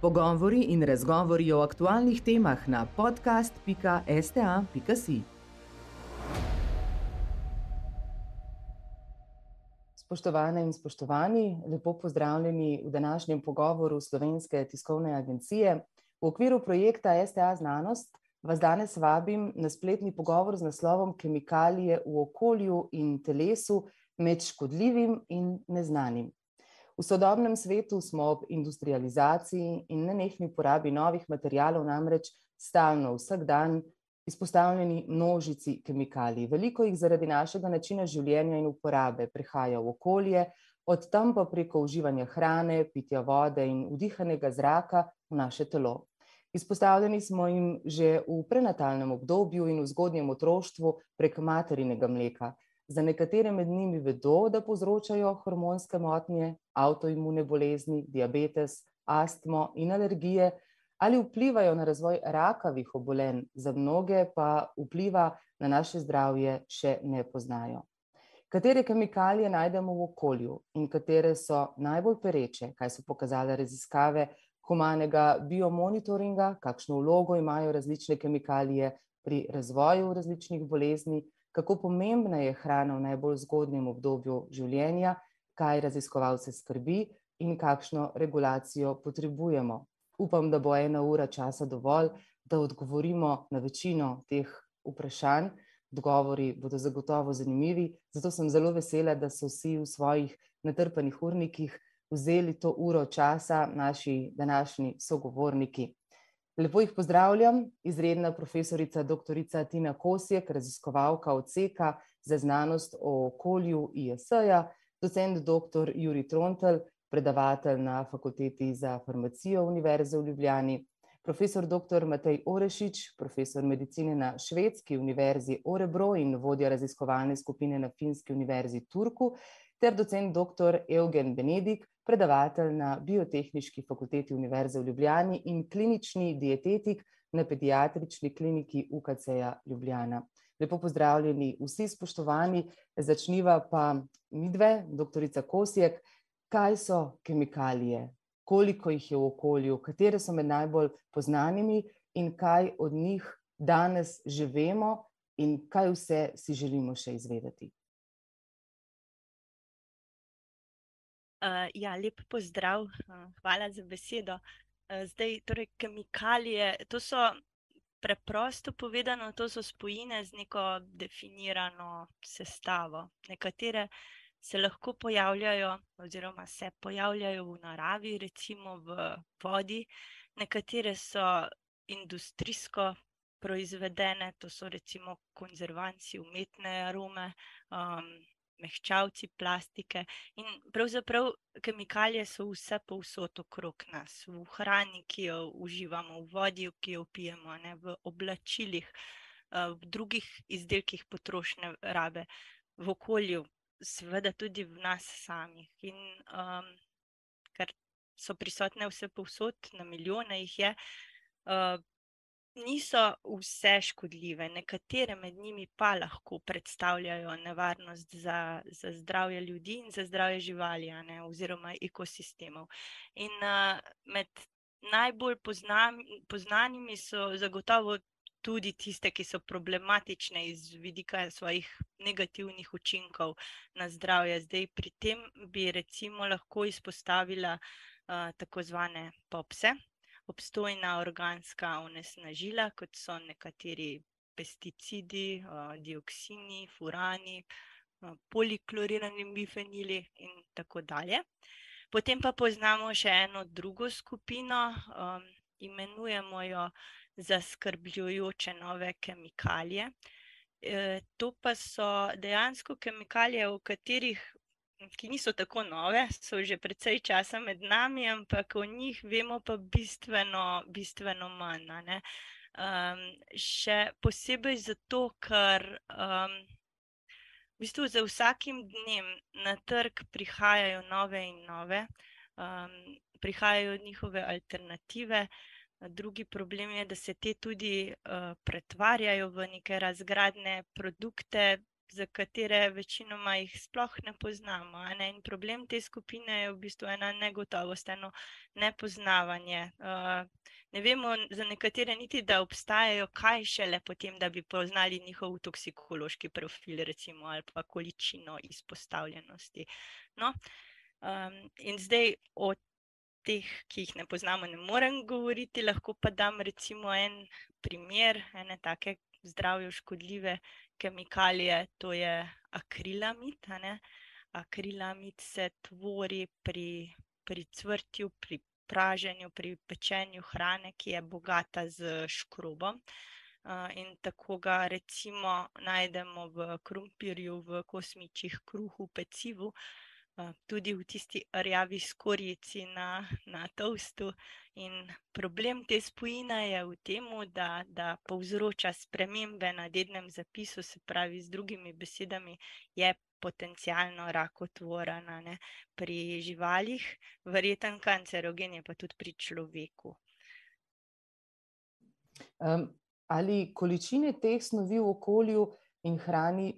Pogovori in razgovori o aktualnih temah na podcast.sta.si. Spoštovane in spoštovani, lepo pozdravljeni v današnjem pogovoru Slovenske tiskovne agencije. V okviru projekta STA Znanost vas danes vabim na spletni pogovor z naslovom Kemikalije v okolju in telesu med škodljivim in neznanim. V sodobnem svetu smo ob industrializaciji in nenehni porabi novih materijalov namreč stalno, vsak dan, izpostavljeni množici kemikalij. Veliko jih zaradi našega načina življenja in uporabe prihaja v okolje, od tam pa preko uživanja hrane, pitja vode in vdihanega zraka v naše telo. Izpostavljeni smo jim že v prenatalnem obdobju in v zgodnjem otroštvu prek materinega mleka. Za nekatere med njimi vedo, da povzročajo hormonske motnje, avtoimune bolezni, diabetes, astmo in alergije, ali vplivajo na razvoj rakavih obolenj, za mnoge pa vpliva na naše zdravje še ne poznajo. Katere kemikalije najdemo v okolju in katere so najbolj pereče, kaj so pokazale raziskave humanega biomonitoringa, kakšno vlogo imajo različne kemikalije pri razvoju različnih bolezni, kako pomembna je hrana v najbolj zgodnjem obdobju življenja, kaj raziskovalce skrbi in kakšno regulacijo potrebujemo. Upam, da bo ena ura časa dovolj, da odgovorimo na večino teh vprašanj. Odgovori bodo zagotovo zanimivi, zato sem zelo vesela, da so vsi v svojih natrpanih urnikih vzeli to uro časa, naši današnji sogovorniki. Lepo jih pozdravljam, izredna profesorica dr. Tina Kosjek, raziskovalka odseka za znanost o okolju ISA-ja, docent dr. Jurij Trontelj, predavatelj na Fakulteti za farmacijo Univerze v Ljubljani, profesor dr. Matej Orešič, profesor medicine na Švedski univerzi Örebro in vodja raziskovalne skupine na Finski univerzi Turku ter docent dr. Eugen Benedik, predavatelj na Biotehniški fakulteti Univerze v Ljubljani in klinični dietetik na Pediatrični kliniki UKC-ja Ljubljana. Lepo pozdravljeni vsi spoštovani, začniva pa midve, doktorica Kosjek, kaj so kemikalije, koliko jih je v okolju, katere so med najbolj poznanimi? In kaj od njih danes že vemo? In kaj vse si želimo še izvedeti. Ja, lep pozdrav, uh, hvala za besedo. Uh, zdaj, torej, kemikalije, to so preprosto povedano, to so spojine z neko definirano sestavo. Nekatere se lahko pojavljajo, oziroma se pojavljajo v naravi, recimo v vodi, nekatere so industrijsko proizvedene, to so recimo konzervanci, umetne arome. Um, mehčavci, plastike. In pravzaprav kemikalije so vse povsod okrog nas, v hrani, ki jo uživamo, v vodi, ki jo pijemo, ne, v oblačilih, eh, v drugih izdelkih potrošne rabe, v okolju, seveda tudi v nas samih. In um, ker so prisotne vse povsod, na milijone jih je. Uh, niso vse škodljive, nekatere med njimi pa lahko predstavljajo nevarnost za, za zdravje ljudi in za zdravje živali, ne, oziroma ekosistemov. In uh, med najbolj poznam, poznanimi so zagotovo tudi tiste, ki so problematične iz vidika svojih negativnih učinkov na zdravje. Zdaj, pri tem bi recimo lahko izpostavila uh, tako zvane popse obstojna organska onesnažila, kot so nekateri pesticidi, dioksini, furani, poliklorirani bifenili in tako dalje. Potem pa poznamo še eno drugo skupino, imenujemo jo zaskrbljujoče nove kemikalije. E, to pa so dejansko kemikalije, o katerih ki niso tako nove, so že precej časa med nami, ampak o njih vemo pa bistveno, bistveno manj. Um, še posebej zato, ker um, v bistvu za vsakim dnem na trg prihajajo nove in nove, um, prihajajo njihove alternative. Drugi problem je, da se te tudi uh, pretvarjajo v neke razgradne produkte, za katere večinoma jih sploh ne poznamo. Ne? In problem te skupine je v bistvu ena negotovost, eno nepoznavanje. Uh, ne vemo za nekatere niti, da obstajajo, kaj šele potem, da bi poznali njihov toksikološki profil, recimo, ali pa količino izpostavljenosti. No? Um, in zdaj o teh, ki jih ne poznamo, ne morem govoriti, lahko pa dam recimo en primer ene take zdravju škodljive kemikalije, to je akrilamid. Akrilamid se tvori pri, pri cvrtju, pri praženju, pri pečenju hrane, ki je bogata z škrobom. In tako ga recimo najdemo v krompirju, v kosmičih, kruhu, pecivu, tudi v tisti rjavi skorici na, na toastu. In problem te spojine je v tem, da, da povzroča spremembe na dednem zapisu, se pravi, z drugimi besedami, je potencialno rakotvorena ne? pri živalih, verjeten kancerogen je pa tudi pri človeku. Um, ali količine teh snovi v okolju in hrani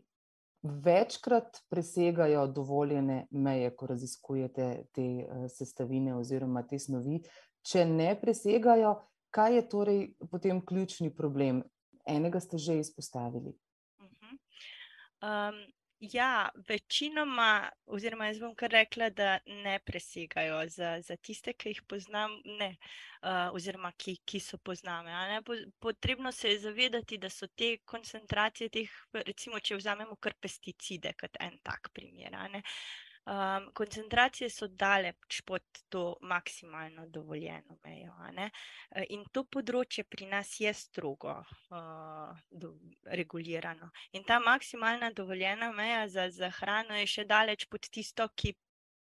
večkrat presegajo dovoljene meje, ko raziskujete te uh, sestavine oziroma te snovi. Če ne presegajo, kaj je torej potem ključni problem? Enega ste že izpostavili. Uh -huh. um, Ja, večinoma, oziroma jaz bom kar rekla, da ne presegajo za, za tiste, ki jih poznam, ne, uh, oziroma ki, ki so poznane. Potrebno se je zavedati, da so te koncentracije, teh, recimo, če vzamemo kar pesticide, kot en tak primer. Um, koncentracije so daleč pod to maksimalno dovoljeno mejo. E, in to področje pri nas je strogo uh, do, regulirano. In ta maksimalna dovoljena meja za, za hrano je še daleč pod tisto, ki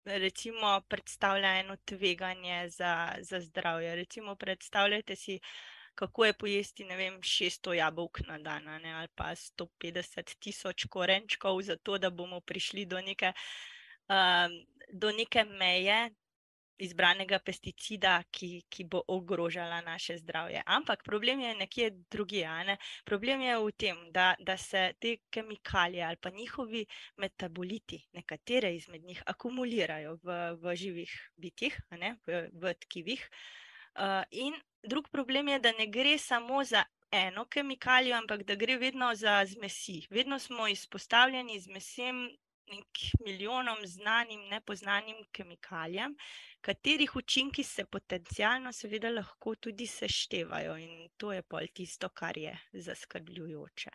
recimo predstavlja eno tveganje za, za zdravje. Recimo, predstavljajte si. Kako je pojesti, ne vem, 600 jabolk na dan, ali pa 150 tisoč korenčkov, zato da bomo prišli do neke uh, um, do neke meje izbranega pesticida, ki, ki bo ogrožala naše zdravje. Ampak problem je nekje drugje. Ne? Problem je v tem, da, da se te kemikalije ali pa njihovi metaboliti, nekatere izmed njih, akumulirajo v, v živih bitjih, v, v tkivih. Uh, in drug problem je, da ne gre samo za eno kemikalijo, ampak da gre vedno za zmesi. Vedno smo izpostavljeni zmesem milijonom znanim, nepoznanim kemikalijam, katerih učinki se potencialno, seveda, lahko tudi seštevajo, in to je pol tisto, kar je zaskrbljujoče.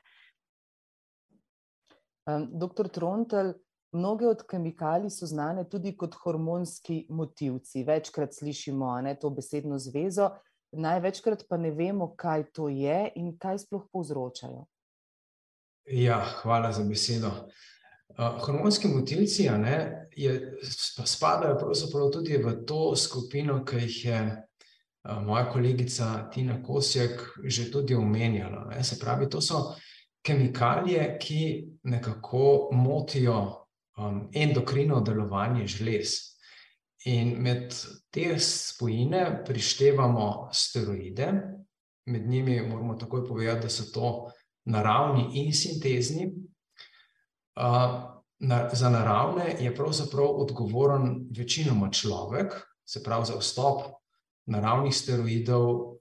Um, doktor Trontel, mnoge od kemikalij so znane tudi kot hormonski motivci. Večkrat slišimo ne, to besedno zvezo, največkrat pa ne vemo, kaj to je in kaj sploh povzročajo. Ja, hvala za besedo. Uh, hormonski motilci ne, je, spadajo pravzaprav tudi v to skupino, ki jih je uh, moja kolegica Tina Kosjek že tudi omenjala. Ne. Se pravi, to so kemikalije, ki nekako motijo um, endokrino delovanje žlez. In med te spojine prištevamo steroide, med njimi moramo takoj povedati, da so to naravni in sintezni na, za naravne je pravzaprav odgovoren večinoma človek, se pravi za vstop naravnih steroidov uh,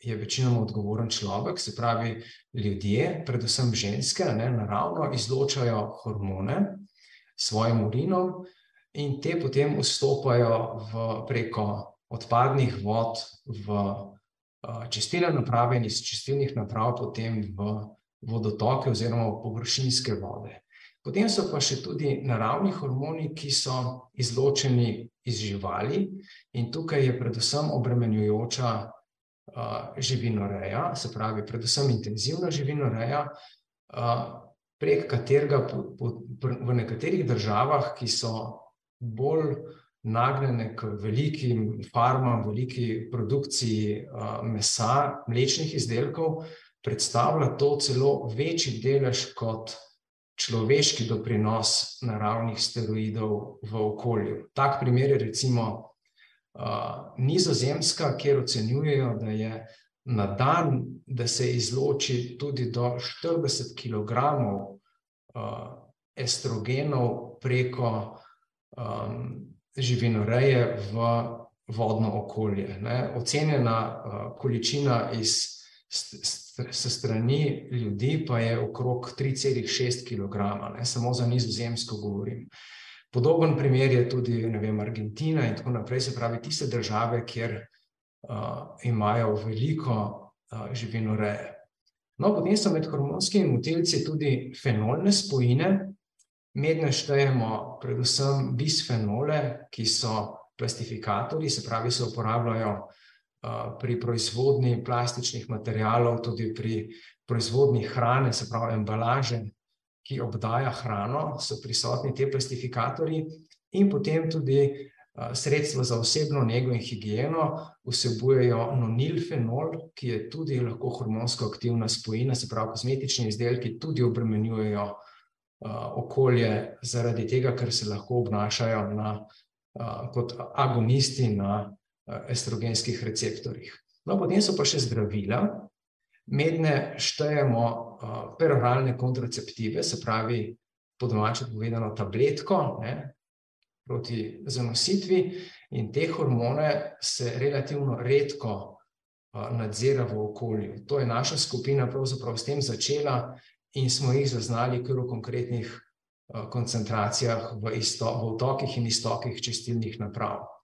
je večinoma odgovoren človek, se pravi ljudje, predvsem ženske, ne, naravno izločajo hormone svojim urinom in te potem vstopajo v, preko odpadnih vod v uh, čistilne naprave in iz čistilnih naprav potem v vodotoke oziroma površinske vode. Potem so pa še tudi naravni hormoni, ki so izločeni iz živali, in tukaj je predvsem obremenjujoča uh, živinoreja, se pravi, predvsem intenzivna živinoreja, uh, prek katerega po, po, v nekaterih državah, ki so bolj nagnjene k velikim farmam, veliki produkciji uh, mesa, mlečnih izdelkov, predstavlja to celo večji delež kot človeški doprinos naravnih steroidov v okolju. Tak primer je recimo uh, Nizozemska, kjer ocenjujejo, da je na dan, da se izloči tudi do 40 kg estrogenov preko živinoreje v vodno okolje. Ne. Ocenjena količina iz s strani ljudi pa je okrog 3,6 kilograma, ne, samo za Nizozemsko govorim. Podoben primer je tudi, vem, Argentina in tako naprej, se pravi tiste države, kjer imajo veliko živinoreje. No, potem so med hormonskimi motilci tudi fenolne spojine. Mednje štejemo predvsem bisfenole, ki so plastifikatorji, se pravi, se uporabljajo pri proizvodnji plastičnih materialov, tudi pri proizvodnji hrane, se pravi embalaže, ki obdaja hrano, so prisotni ti plastifikatorji, in potem tudi sredstva za osebno nego in higieno vsebujejo nonilfenol, ki je tudi lahko hormonsko aktivna spojina, se pravi, kozmetični izdelki tudi obremenjujejo okolje zaradi tega, ker se lahko obnašajo na kot agonisti na estrogenskih receptorjih. No, potem so pa še zdravila. Mednje štejemo peroralne kontraceptive, se pravi, po domače povedano, tabletko, ne, proti zanositvi, in te hormone se relativno redko nadzira v okolju. To je naša skupina pravzaprav s tem začela in smo jih zaznali kar v konkretnih koncentracijah v v vtokih in iztokih čistilnih naprav.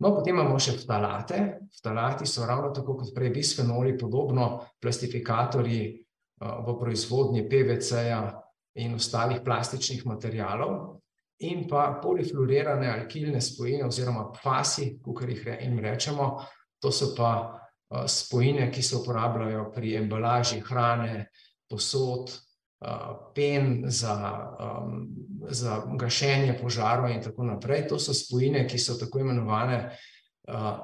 No, potem imamo še ftalate. Ftalati so ravno tako kot prej bisfenoli podobno plastifikatorji v proizvodnji PVC-ja in ostalih plastičnih materialov in pa polifluorirane alkilne spojine oziroma PFAS-i, kakor jim rečemo, to so pa spojine, ki se uporabljajo pri embalaži hrane, posod, pen za za gašenje požarov in tako naprej. To so spojine, ki so tako imenovane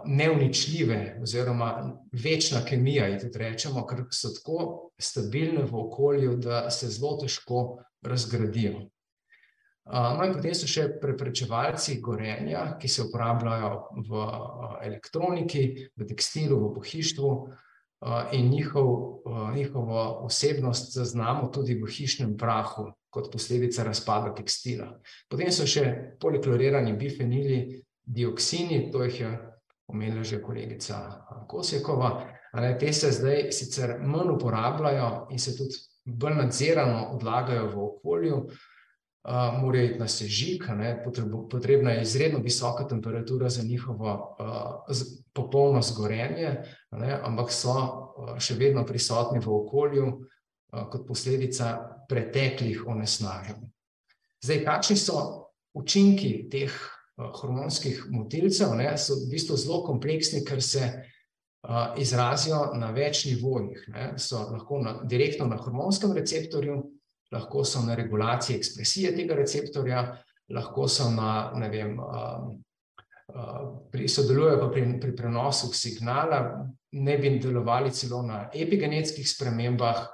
neuničljive oziroma večna kemija ji tudi rečemo, ker so tako stabilne v okolju, da se zelo težko razgradijo. no, in potem so še preprečevalci gorenja, ki se uporabljajo v elektroniki, v tekstilu, v pohištvu, in njihov, njihovo vsebnost zaznamo tudi v hišnem prahu kot posledica razpada tekstila. Potem so še poliklorirani bifenili dioksini, to jih je omenila že kolegica Kosjekova, a ne, te se zdaj sicer manj uporabljajo in se tudi bolj nadzirano odlagajo v okolju, morajo iti na sežig, a ne, potrebna je izredno visoka temperatura za njihovo popolno zgorenje, ne, ampak so še vedno prisotni v okolju kot posledica preteklih onesnaženj. Zdaj, kakšni so učinki teh hormonskih motilcev, ne, so v bistvu zelo kompleksni, ker se izrazijo na več nivojih, ne, so lahko na direktno na hormonskem receptorju, lahko so na regulaciji ekspresije tega receptorja, lahko so na, ne vem, pri sodelujejo pa pri pri prenosu signala, naj bi delovali celo na epigenetskih spremembah,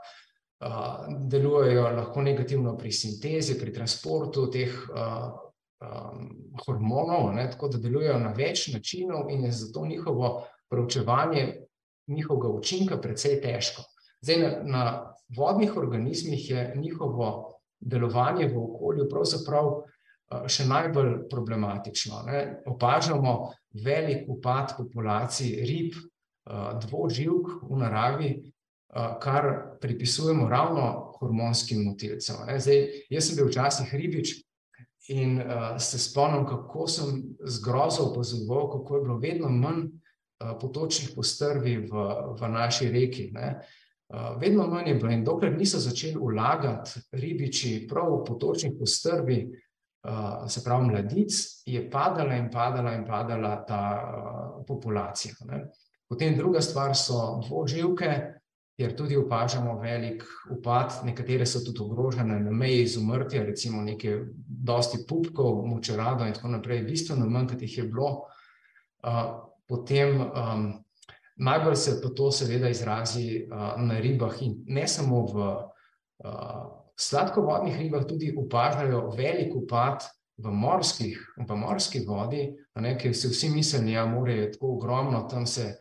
delujejo lahko negativno pri sintezi, pri transportu teh hormonov, a ne, tako da delujejo na več načinov in je zato njihovo proučevanje njihovega učinka precej težko. Zdaj na, na vodnih organizmih je njihovo delovanje v okolju pravzaprav še najbolj problematično, ne. Opažamo velik upad populacij rib, dvoživk v naravi, kar pripisujemo ravno hormonskim motilcem. Zdaj, jaz sem bil včasih ribič in se spomnim, kako sem z grozo opazoval, kako je bilo vedno manj potočnih postrvi v, v naši reki, ne. vedno manj je bilo, in dokler niso začeli vlagati ribiči prav v potočnih postrvi, se pravi mladic, je padala in padala in padala ta populacija, ne. Potem druga stvar so dvoživke, kjer tudi opažamo velik upad, nekatere so tudi ogrožene na meji izumrtja, recimo nekaj dosti pupkov, močerado in tako naprej, bistveno manj, kot jih je bilo. potem najbolj se pa to seveda izrazi na ribah in ne samo v sladkovodnih ribah, tudi opažajo velik upad v morskih, v morski vodi, ne, ker si vsi mislijo, ja, morje je tako ogromno, tam se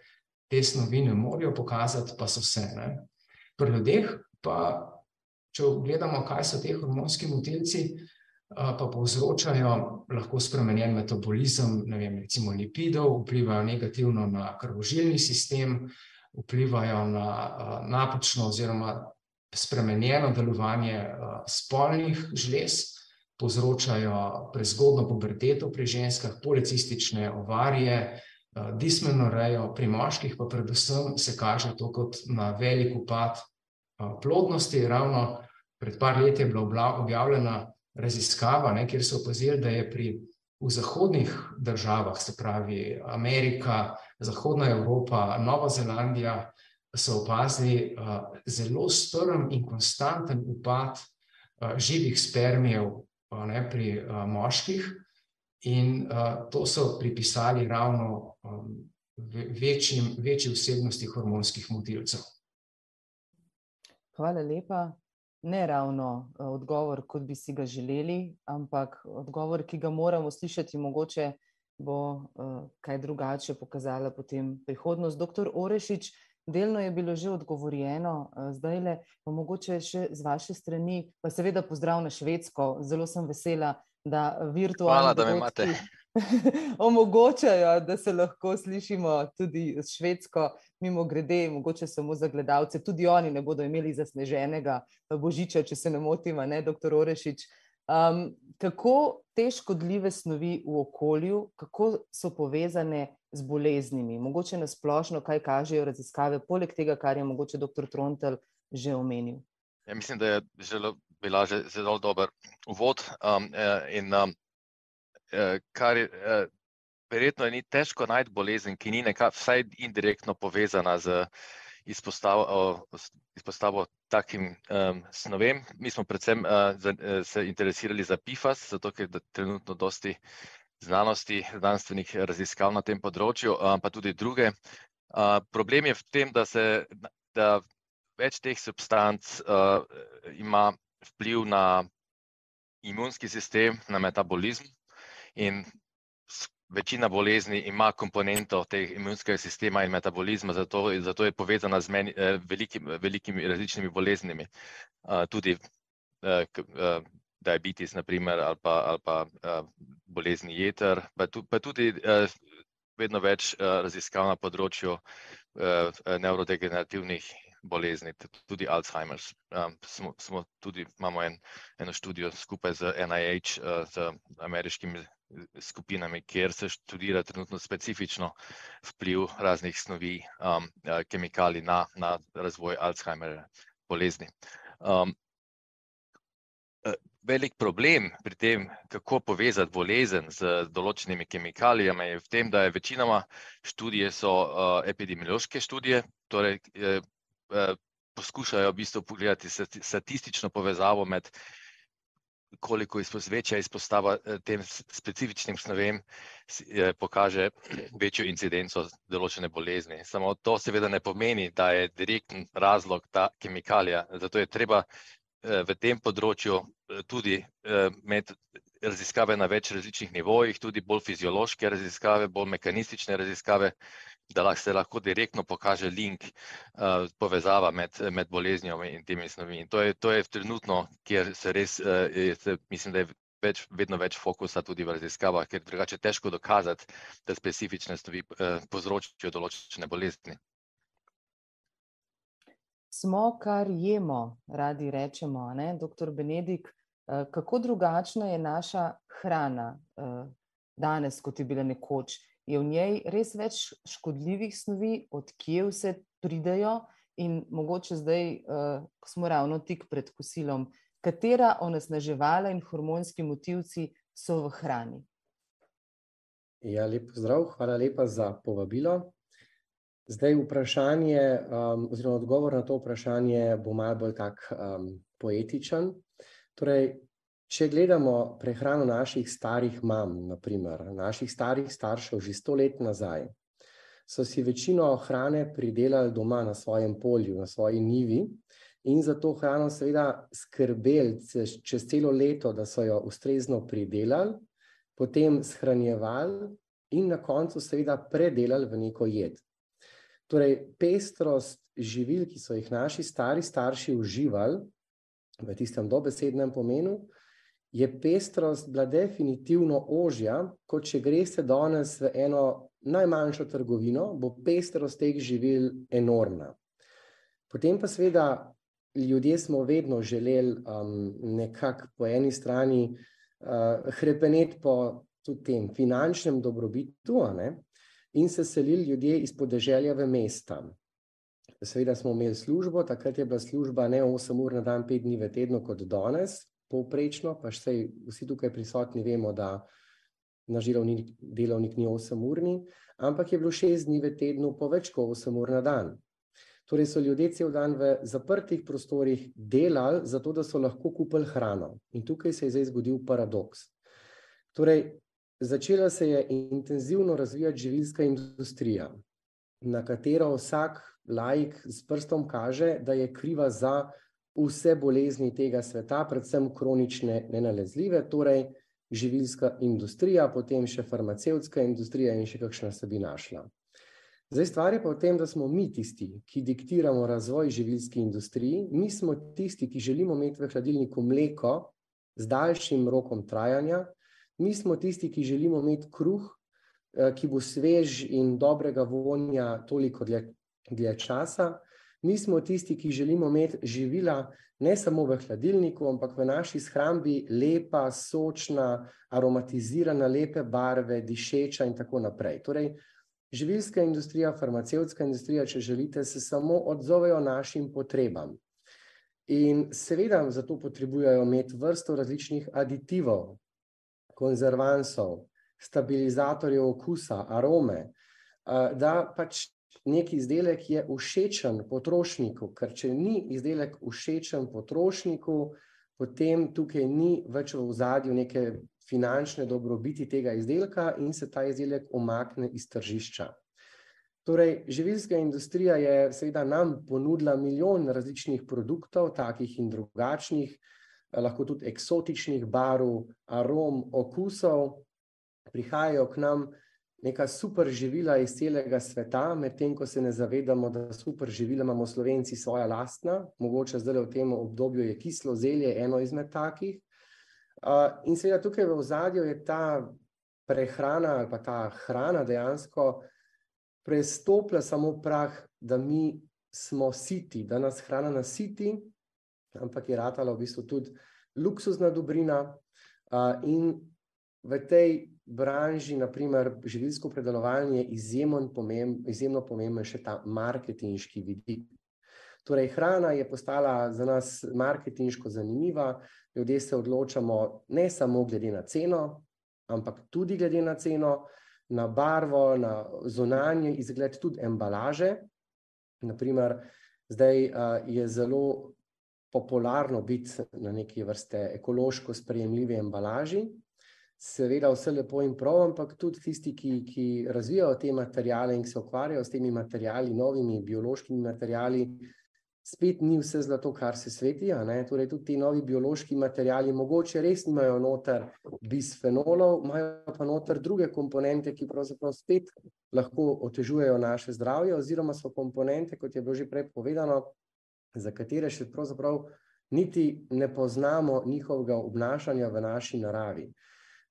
te snovi ne morejo pokazati, pa so se, ne. Pri ljudeh pa če gledamo, kaj so te hormonski motilci, pa povzročajo lahko spremenjen metabolizem, ne vem, recimo lipidov, vplivajo negativno na krvožilni sistem, vplivajo na napačno oziroma spremenjeno delovanje spolnih žlez, povzročajo prezgodno puberteto pri ženskah, policistične ovarije, dismenorejo, pri moških pa predvsem se kaže to kot na velik upad plodnosti. Ravno pred par leti je bila objavljena raziskava, ne, kjer so opazili, da je pri v zahodnih državah, se pravi Amerika, Zahodna Evropa, Nova Zelandija, so opazili zelo strm in konstanten upad živih spermijev, ne, pri moških in to so pripisali ravno večjim, večji vsebnosti hormonskih motilcev. Hvala lepa. Ne ravno odgovor, kot bi si ga želeli, ampak odgovor, ki ga moramo slišati, mogoče bo kaj drugače pokazala potem prihodnost. Doktor Orešič, delno je bilo že odgovorjeno, zdajle pa mogoče še z vaše strani, pa seveda pozdrav na Švedsko, zelo sem vesela, da virtualni dogodki omogočajo, da se lahko slišimo tudi s Švedsko. Mimogrede, mogoče samo za gledalce, tudi oni ne bodo imeli zasneženega božiča, če se ne motim, ne, doktor Orešič. kako te škodljive snovi v okolju, kako so povezane z boleznimi? Mogoče na splošno, kaj kažejo raziskave, poleg tega, kar je mogoče doktor Trontelj že omenil? Ja, mislim, da je zelo, bila že zelo dober uvod, in kar je, verjetno ni težko najti bolezen, ki ni vsaj indirektno povezana z izpostavo, takim snovem. Mi smo predvsem se interesirali za PFAS, zato ker trenutno dosti znanosti, znanstvenih raziskav na tem področju, pa tudi druge. problem je v tem, da se, da več teh substanc ima vpliv na imunski sistem, na metabolizem in večina bolezni ima komponento tega imunskega sistema in metabolizma, zato, zato je povezana z velikimi, velikimi različnimi boleznimi. tudi diabetes na primer ali pa, ali pa bolezni jeter, pa pa tudi vedno več raziskav na področju nevrodegenerativnih bolezni, tudi Alzheimer's. smo, smo tudi, imamo en, eno študijo skupaj z NIH, z ameriškimi skupinami, kjer se študira trenutno specifično vpliv raznih snovi, kemikalij na, na razvoj Alzheimerjeve bolezni. Velik problem pri tem, kako povezati bolezen z določenimi kemikalijami, je v tem, da je večinoma študije so epidemiološke študije, torej poskušajo v bistvu pogledati statistično povezavo med koliko večja izpostava tem specifičnim snovem pokaže večjo incidenco določene bolezni. Samo to seveda ne pomeni, da je direktni razlog ta kemikalija, zato je treba v tem področju tudi imeti raziskave na več različnih nivojih, tudi bolj fiziološke raziskave, bolj mehanistične raziskave, da se lahko direktno pokaže link, povezava med, med boleznijo in temi snovmi. In to je, to je trenutno, kjer se res mislim, da je več, vedno več fokusa tudi v raziskavah, ker drugače je težko dokazati, da specifične snovi povzročijo določene bolezni. Smo, kar jemo, radi rečemo, ne, doktor Benedik, kako drugačna je naša hrana danes, kot je bila nekoč? Je v njej res več škodljivih snovi, od kje vse pridejo? In mogoče zdaj, ko smo ravno tik pred kosilom, katera onesnaževala in hormonski motilci so v hrani? Ja, lep pozdrav, hvala lepa za povabilo. Zdaj vprašanje, oziroma odgovor na to vprašanje bo malo bolj tak poetičen. Torej, če gledamo prehrano naših starih mam, na primer, naših starih staršev že sto let nazaj, so si večino hrane pridelali doma na svojem polju, na svoji njivi, in za to hrano seveda skrbeli čez celo leto, da so jo ustrezno pridelali, potem shranjevali in na koncu seveda predelali v neko jed. Torej pestrost živil, ki so jih naši stari starši uživali, v tistem dobesednem pomenu, je pestrost bila definitivno ožja, kot če greste danes v eno najmanjšo trgovino, bo pestrost teh živil enormna. Potem pa seveda ljudje smo vedno želeli um, nekako po eni strani uh, hrepeneti po tudi tem finančnem dobrobitu ne? in se selili ljudje iz podeželja v mesta. Seveda smo imeli službo, takrat je bila služba ne 8 ur na dan, 5 dni v tednu kot danes, povprečno, pa še vsi tukaj prisotni vemo, da naš delovnik, delovnik ni 8-urni, ampak je bilo 6 dni v tednu po več kot 8 ur na dan. Torej so ljudje cel dan v zaprtih prostorih delali, zato da so lahko kupili hrano. In tukaj se je zdaj zgodil paradoks. Torej, začela se je intenzivno razvijati živilska industrija, na katero vsak laik s prstom kaže, da je kriva za vse bolezni tega sveta, predvsem kronične, nenalezljive, torej živilska industrija, potem še farmacevtska industrija in še kakšna se bi našla. Zdaj, stvar je pa v tem, da smo mi tisti, ki diktiramo razvoj živilski industriji, mi smo tisti, ki želimo imeti v hladilniku mleko z daljšim rokom trajanja, mi smo tisti, ki želimo imeti kruh, eh, ki bo svež in dobrega vonja toliko dlje, dlje časa, Mi smo tisti, ki želimo imeti živila ne samo v hladilniku, ampak v naši shrambi lepa, sočna, aromatizirana, lepe barve, dišeča in tako naprej. Torej, živilska industrija, farmacevtska industrija, če želite, se samo odzovejo našim potrebam. In seveda zato potrebujejo imeti vrsto različnih aditivov, konzervansov, stabilizatorjev okusa, arome, da pač nek izdelek je všečen potrošniku, ker če ni izdelek všečen potrošniku, potem tukaj ni več v ozadju neke finančne dobrobiti tega izdelka in se ta izdelek umakne iz tržišča. Torej, živilska industrija je seveda nam ponudila milijon različnih produktov, takih in drugačnih, lahko tudi eksotičnih barv, arom, okusov, prihajajo k nam neka super živila iz celega sveta, medtem ko se ne zavedamo, da super živila imamo slovenci svoja lastna, mogoče zdaj v tem obdobju je kislo zelje eno izmed takih. In seveda tukaj v ozadju je ta prehrana ali pa ta hrana dejansko prestopila samo prah, da mi smo siti, da nas hrana nasiti, ampak je ratala v bistvu tudi luksuzna dobrina in v tej branži, naprimer živilsko predelovanje, je izjemen pomemb, izjemno pomemben še ta marketinški vidik. Torej, hrana je postala za nas marketinško zanimiva, ljudje se odločamo ne samo glede na ceno, ampak tudi glede na ceno, na barvo, na zunanje izgled, tudi embalaže. Naprimer, zdaj uh, je zelo popularno biti na neki vrste ekološko sprejemljivi embalaži, seveda vse lepo in prav, ampak tudi tisti, ki, ki razvijajo te materijale in se ukvarjajo s temi materijali, novimi biološkimi materijali, spet ni vse zlato, kar se sveti. Torej, tudi ti novi biološki materijali mogoče res nimajo noter bisfenolov, imajo pa noter druge komponente, ki pravzaprav spet lahko otežujejo naše zdravje, oziroma so komponente, kot je bilo že prej povedano, za katere še pravzaprav niti ne poznamo njihovega obnašanja v naši naravi.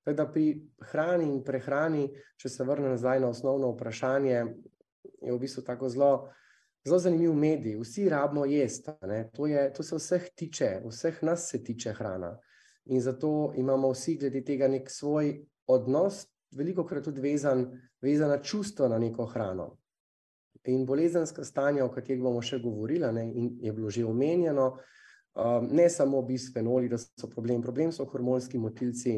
Tako da pri hrani in prehrani, če se vrnem nazaj na osnovno vprašanje, je v bistvu tako zelo, zelo zanimiv medij. Vsi rabimo jesti, to, to se vseh tiče, vseh nas se tiče hrana. In zato imamo vsi glede tega nek svoj odnos, veliko krat tudi vezan, vezana čustva na neko hrano. In bolezenska stanja, o katerih bomo še govorili, in je bilo že omenjeno, Um, ne samo bisfenoli, da so problem, problem so hormonski motilci,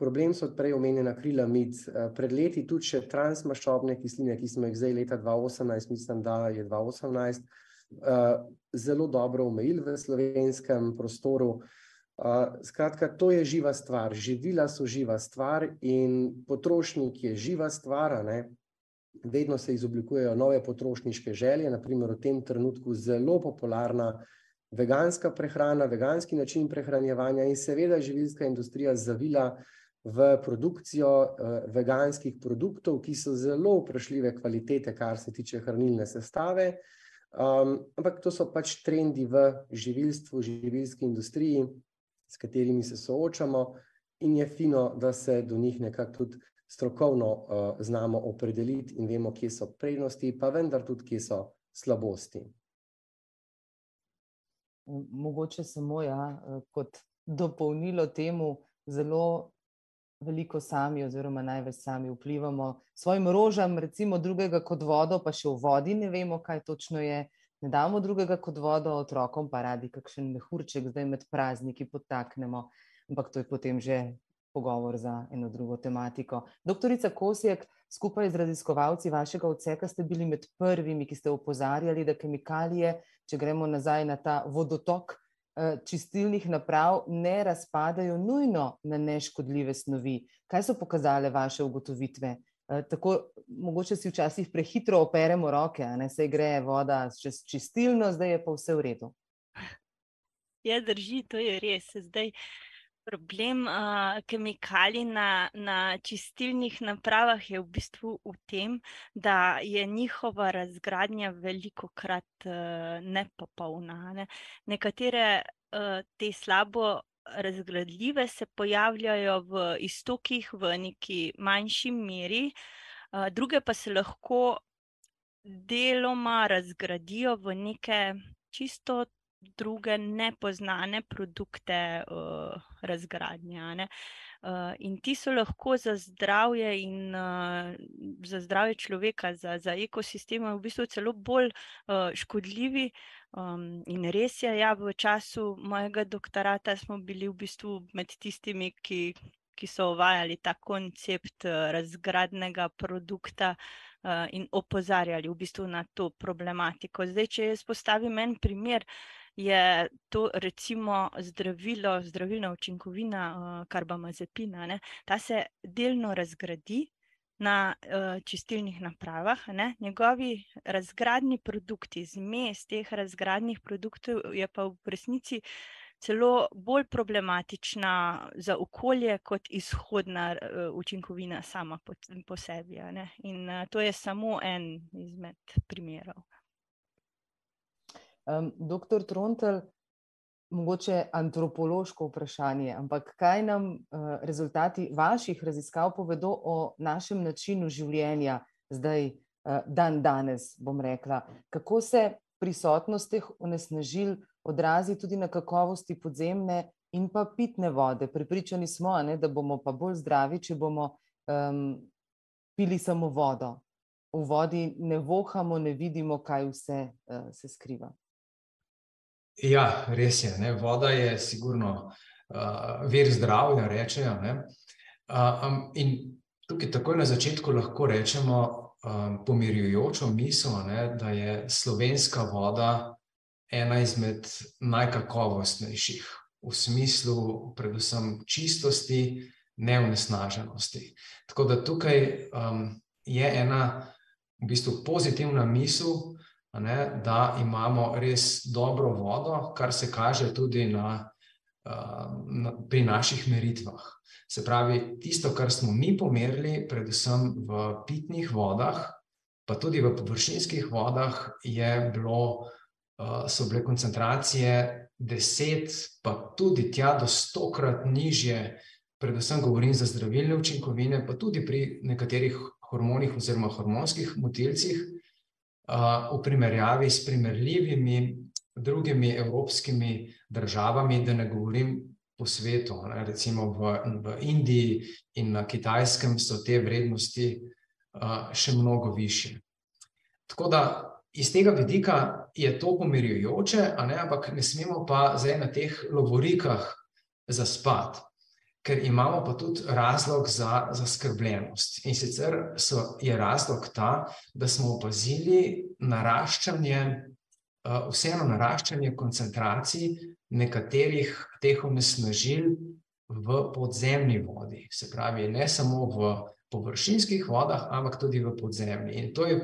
problem so prej omenjena krilamid, uh, pred leti tudi še transmaščobne kisline, ki smo jih zdaj leta 2018, mislim, da je 2018, uh, zelo dobro omejili v slovenskem prostoru. Uh, skratka, to je živa stvar, živila so živa stvar in potrošnik je živa stvar, vedno se izoblikujejo nove potrošniške želje, naprimer v tem trenutku zelo popularna veganska prehrana, veganski način prehranjevanja in seveda živilska industrija zavila v produkcijo uh, veganskih produktov, ki so zelo vprašljive kvalitete, kar se tiče hranilne sestave, Um, ampak to so pač trendi v živilstvu, živilski industriji, s katerimi se soočamo, in je fino, da se do njih nekako tudi strokovno uh, znamo opredeliti in vemo, kje so prednosti, pa vendar tudi, kje so slabosti. Mogoče samo ja, kot dopolnilo temu, zelo veliko sami, oziroma največ sami vplivamo s svojim rožam, recimo drugega kot vodo, pa še v vodi ne vemo, kaj točno je. Ne damo drugega kot vodo, otrokom pa radi kakšen mehurček, zdaj med prazniki potaknemo, ampak to je potem že pogovor za eno drugo tematiko. Doktorica Kosjek, skupaj z raziskovalci vašega odseka ste bili med prvimi, ki ste opozarjali, da kemikalije, če gremo nazaj na ta vodotok, Eh, čistilnih naprav ne razpadajo nujno na neškodljive snovi. Kaj so pokazale vaše ugotovitve? Eh, tako, mogoče si včasih prehitro operemo roke, a ne se gre voda čez čistilno, zdaj je pa vse v redu. Ja, drži, to je res. Zdaj, problem uh, kemikalij na, na čistilnih napravah je v bistvu v tem, da je njihova razgradnja veliko krat uh, nepopolna. Ne? Nekatere uh, te slabo razgradljive se pojavljajo v istokih v neki manjši meri, uh, druge pa se lahko deloma razgradijo v neke čisto druge nepoznane produkte uh, razgradnje. Uh, in ti so lahko za zdravje in uh, za zdravje človeka, za, za ekosisteme, v bistvu celo bolj uh, škodljivi. Um, in res je, ja, v času mojega doktorata smo bili v bistvu med tistimi, ki, ki so uvajali ta koncept uh, razgradnega produkta. Uh, in opozarjali v bistvu na to problematiko. Zdaj, če jaz postavim en primer, uh, je to recimo zdravilo, zdravilna učinkovina uh, karbamazepina. Ne? Ta se delno razgradi na uh, čistilnih napravah. Ne? Njegovi razgradni produkti, zmes teh razgradnih produktov je pa v resnici celo bolj problematična za okolje kot izhodna uh, učinkovina sama po, po sebi. In uh, to je samo en izmed primerov. Um, doktor Trontel, mogoče antropološko vprašanje, ampak kaj nam uh, rezultati vaših raziskav povedo o našem načinu življenja, zdaj, uh, dan danes, bom rekla, kako se prisotnost teh onesnažil odrazi tudi na kakovosti podzemne in pa pitne vode. Pripričani smo, ne, da bomo pa bolj zdravi, če bomo um, pili samo vodo. V vodi ne vohamo, ne vidimo, kaj vse uh, se skriva. Ja, res je. Ne? Voda je sigurno uh, vir zdravja, rečejo. Uh, um, in tukaj takoj na začetku lahko rečemo um, pomirjujočo misel, ne? da je slovenska voda ena izmed najkakovostnejših v smislu predvsem čistosti, neunesnaženosti. Tako da tukaj um, je ena v bistvu pozitivna misel, ne, da imamo res dobro vodo, kar se kaže tudi na, na, pri naših meritvah. Se pravi, tisto, kar smo mi pomerili, predvsem v pitnih vodah, pa tudi v površinskih vodah, bilo, so bile koncentracije deset, pa tudi tja do stokrat nižje, predvsem govorim za zdravilne učinkovine, pa tudi pri nekaterih hormonih oziroma hormonskih motilcih v primerjavi s primerljivimi drugimi evropskimi državami, da ne govorim po svetu. Ne, recimo v, v Indiji in na Kitajskem so te vrednosti uh, še mnogo više. Tako da iz tega vidika je to pomirjujoče, ne, ampak ne smemo pa zdaj na teh lovorikah zaspati ker imamo pa tudi razlog za zaskrbljenost. In sicer so, je razlog ta, da smo opazili naraščanje, uh, vseeno naraščanje koncentracij nekaterih teh onesnažil v podzemni vodi. Se pravi, ne samo v površinskih vodah, ampak tudi v podzemni. In to je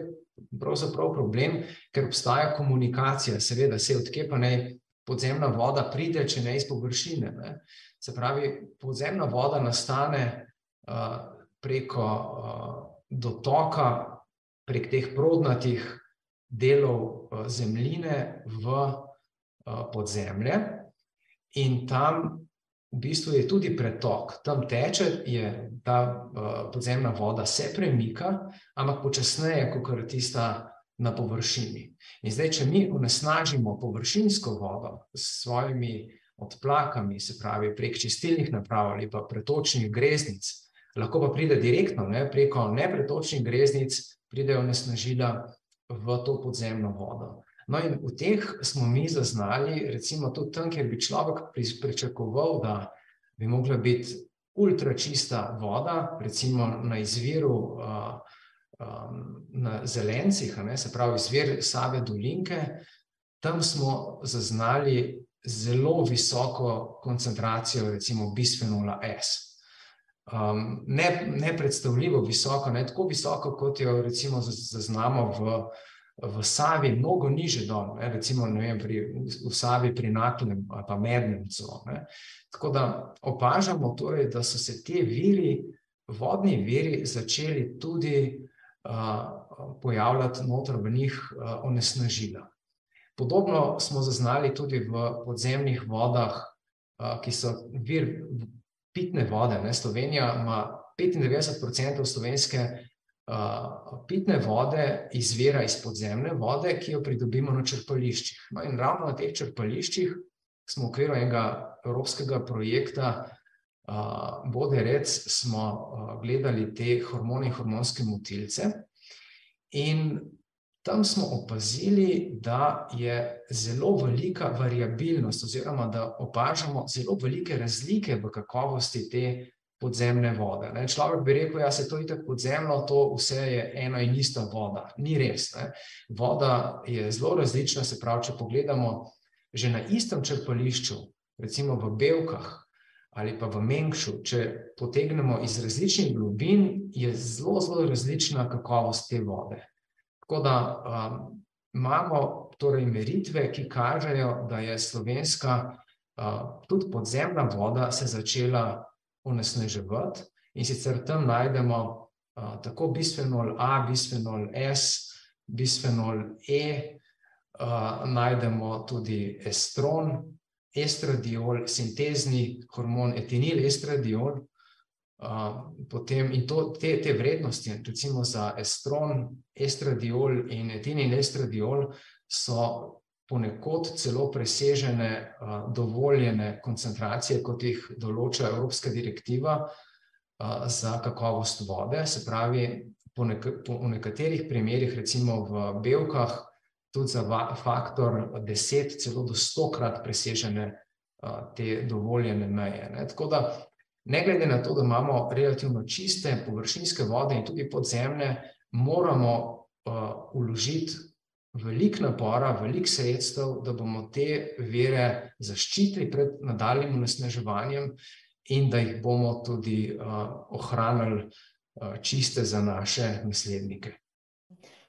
pravzaprav problem, ker obstaja komunikacija, seveda, se odkje pa naj podzemna voda pride, če ne iz površine. Ne? Se pravi, podzemna voda nastane preko dotoka, prek teh prodnatih delov zemljine v podzemlje, in tam v bistvu je tudi pretok, tam teče, je ta podzemna voda se premika, ampak počasneje, kot je tista na površini. In zdaj, če mi onesnažimo površinsko vodo s svojimi odplakami, se pravi prek čistilnih naprav ali pa pretočnih greznic, lahko pa pride direktno ne, preko nepretočnih greznic, pridejo onesnažila v to podzemno vodo. No, in v teh smo mi zaznali, recimo tudi tam, kjer bi človek pričakoval, da bi mogla biti ultra čista voda, recimo na izviru uh, um, na Zelencih, ne, se pravi izvir Save Dolinke, tam smo zaznali zelo visoko koncentracijo recimo bisfenola S. Um, ne, ne predstavljivo visoko, ne tako visoko, kot jo recimo zaznamo v, v Savi, mnogo niže dol, ne, recimo ne vem, pri, v Savi pri Naklem ali pa Mednem celo. Tako da opažamo torej, da so se te viri, vodni viri začeli tudi uh, pojavljati noter v njih uh, onesnažila. Podobno smo zaznali tudi v podzemnih vodah, ki so vir pitne vode. Ne? Slovenija ima 95% slovenske pitne vode izvira iz podzemne vode, ki jo pridobimo na črpališčih. No in ravno na teh črpališčih smo v okviru enega evropskega projekta Bode Rec smo gledali te hormone in hormonske motilce in tam smo opazili, da je zelo velika variabilnost, oziroma da opažamo zelo velike razlike v kakovosti te podzemne vode. Ne. Človek bi rekel, da ja, se to je tako podzemno, to vse je ena in ista voda. Ni res. Ne. Voda je zelo različna, se pravi, če pogledamo že na istem črpališču, recimo v Belkah. Ali pa v Mengšu, če potegnemo iz različnih globin, je zelo, zelo različna kakovost te vode. Tako da um, imamo torej meritve, ki kažejo, da je slovenska, uh, tudi podzemna voda, se začela onesnaževati, in sicer tam najdemo uh, tako bisfenol A, bisfenol S, bisfenol E, uh, najdemo tudi estron, estradiol, sintezni hormon etinil estradiol potem in to, te, te vrednosti, recimo za estron, estradiol in etinil estradiol, so ponekod celo presežene uh, dovoljene koncentracije, kot jih določa Evropska direktiva uh, za kakovost vode. Se pravi, po, nek po v nekaterih primerjih, recimo v belkah, tudi za faktor 10, celo do 100 krat presežene uh, te dovoljene meje. Ne? Tako da ne glede na to, da imamo relativno čiste površinske vode in tudi podzemne, moramo uh, veliko napora, veliko sredstev, da bomo te vere zaščitili pred nadaljnim onesnaževanjem in da jih bomo tudi uh, ohranili uh, čiste za naše naslednike.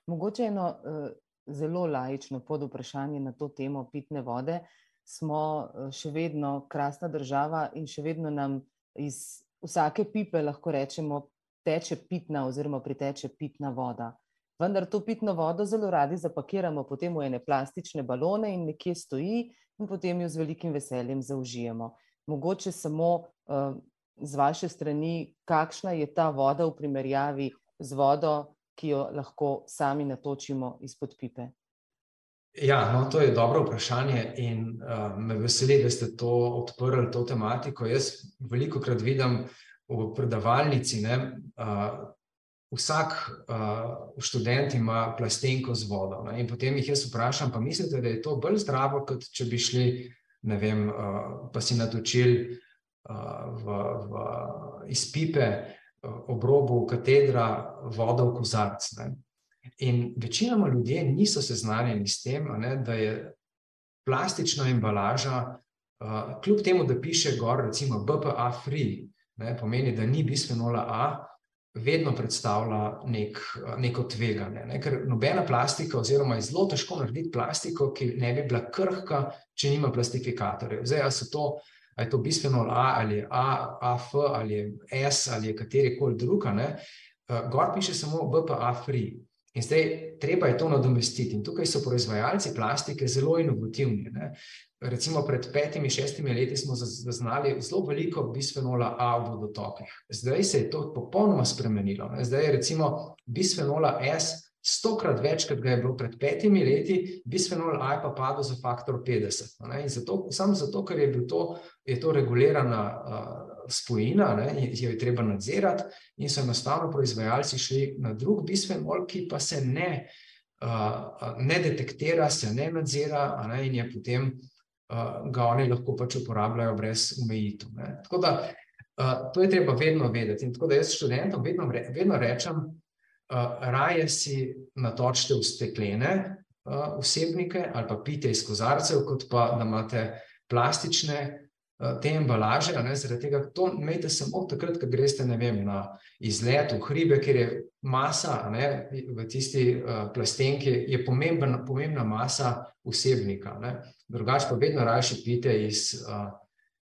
Mogoče eno uh, zelo lajično pod vprašanje na to temo pitne vode. Smo še vedno krasna država in še vedno nam iz vsake pipe lahko rečemo, teče pitna oziroma priteče pitna voda. Vendar to pitno vodo zelo radi zapakiramo potem v ene plastične balone in nekje stoji, in potem jo z velikim veseljem zaužijemo. Mogoče samo uh, z vaše strani, kakšna je ta voda v primerjavi z vodo, ki jo lahko sami natočimo izpod pipe. Ja, no, to je dobro vprašanje in uh, me veseli, da ste to odprli, to tematiko. Jaz veliko krat vidim v predavalnici, da uh, vsak uh, študent ima plastenko z vodo. Ne, in potem jih jaz vprašam, pa mislite, da je to bolj zdravo, kot če bi šli, ne vem, uh, pa si natočili uh, v, v, iz pipe uh, ob robu katedra vodo v kozarc. Ne. In večinoma ljudje niso seznanjeni s tem, ne, da je plastična embalaža, uh, kljub temu, da piše gor, recimo BPA free, ne, pomeni, da ni bisfenola A, vedno predstavlja nek, neko tveganje. Ne, ker nobena plastika, oziroma je zelo težko narediti plastiko, ki ne bi bila krhka, če nima plastifikatorjev. Zdaj, ali so to. A je to bisfenol A ali A, AF ali S ali kateri koli druga, gor piše samo BPA free. In zdaj treba je to nadomestiti. In tukaj so proizvajalci plastike zelo inovativni. Ne. Recimo pred petimi, šestimi leti smo zaznali zelo veliko bisfenola A v vodotokih. Zdaj se je to popolnoma spremenilo. Ne. Zdaj je recimo bisfenola S stokrat več, kot ga je bilo pred petimi leti, bisfenol A je pa padel za faktor 50. Ne. In zato, samo zato, ker je, to, je to regulirana uh, spojina, ne, jo je treba nadzirati, in so enostavno proizvajalci šli na drug bisfenol, ki pa se ne, uh, ne detektira, se ne nadzira, ne, in je potem uh, ga oni lahko pač uporabljajo brez omejitev. Tako da uh, to je treba vedno vedeti. In tako da jaz študentom vedno, vedno rečem, uh, raje si natočite v steklene uh, vsebnike ali pa pite iz kozarcev, kot pa da imate plastične te embalaže, ne, zaradi tega, to imejte samo takrat, ko greste vem, na izlet v hribe, ker je masa ne, v tisti uh, plastenki, je pomemben, pomembna masa vsebnika. Ne. Drugač pa vedno raje pite iz, uh,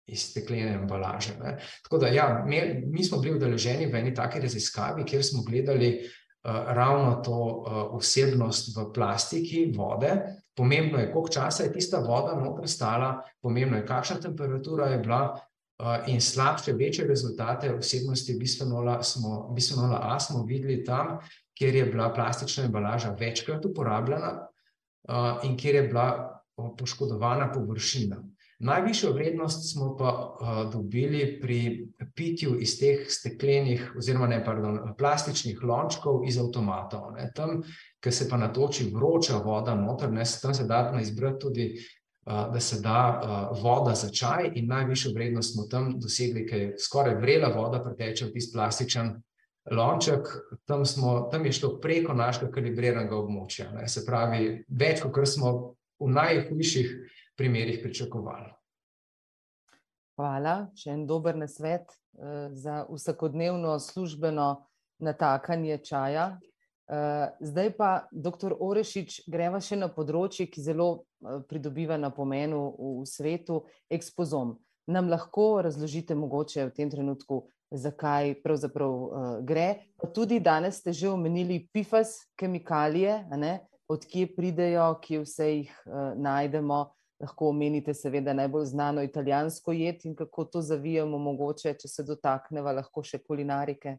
iz steklene embalaže. Ne. Tako da, ja, mi, mi smo bili udeleženi v eni taki raziskavi, kjer smo gledali uh, ravno to uh, vsebnost v plastiki vode, Pomembno je, koliko časa je tista voda noter stala, pomembno je, kakšna temperatura je bila uh, in slabše, večje rezultate vsebnosti bisfenola A smo videli tam, kjer je bila plastična embalaža večkrat uporabljena uh, in kjer je bila poškodovana površina. Najvišjo vrednost smo pa uh, dobili pri pitju iz teh steklenih, oziroma ne, pardon, plastičnih lončkov iz avtomatov. Ne. Tam, ker se pa natoči vroča voda noter, ne, tam se da izbrati tudi, uh, da se da uh, voda za čaj in najvišjo vrednost smo tam dosegli, ker je skoraj vrela voda preteče v tisti plastičen lonček, tam, smo, tam je šlo preko našega kalibriranega območja. Ne. Se pravi, več, kot smo v najhujših primerih pričakovali. Hvala. Še en dober nasvet uh, za vsakodnevno službeno natakanje čaja. Uh, zdaj pa, doktor Orešič, greva še na področje, ki zelo uh, pridobiva na pomenu v, svetu, ekspozom. Nam lahko razložite mogoče v tem trenutku, zakaj pravzaprav gre. Pa tudi danes ste že omenili PFAS kemikalije, odkje pridejo, kje vse jih najdemo lahko omenite, seveda, najbolj znano italijansko jed in kako to zavijamo, mogoče, če se dotaknemo, lahko še kulinarike.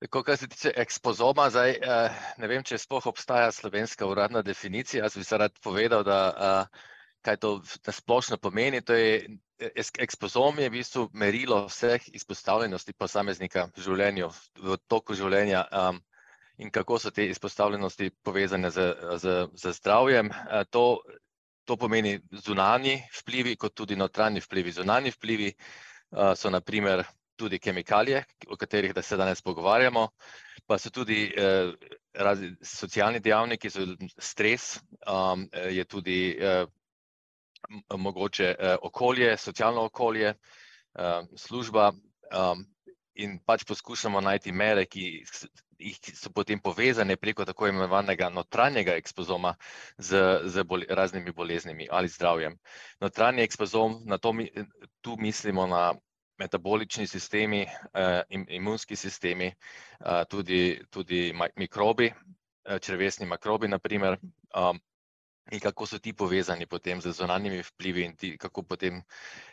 Tako, kar se tiče ekspozoma, zdaj, eh, ne vem, če sploh obstaja slovenska uradna definicija. Jaz bi se rad povedal, da eh, kaj to splošno pomeni. To je, ekspozom je v bistvu merilo vseh izpostavljenosti posameznika v življenju, v toku življenja in kako so te izpostavljenosti povezane z, z, z zdravjem. To To pomeni zunanji vplivi, kot tudi notranji vplivi. Zunanji vplivi uh, so naprimer tudi kemikalije, o katerih se danes pogovarjamo, pa so tudi uh, razni socialni dejavniki, so stres, um, je tudi uh, mogoče uh, okolje, socialno okolje, uh, služba um, in pač poskušamo najti mere, ki so potem povezane preko tako imenovanega notranjega ekspozoma z, z bol, raznimi boleznimi ali zdravjem. Notranji ekspozom, na to mi, tu mislimo na metabolični sistemi, eh, imunski sistemi, eh, tudi, tudi mikrobi, eh, črvesni mikrobi, naprimer, um, in kako so ti povezani potem z zunanjimi vplivi in ti, kako potem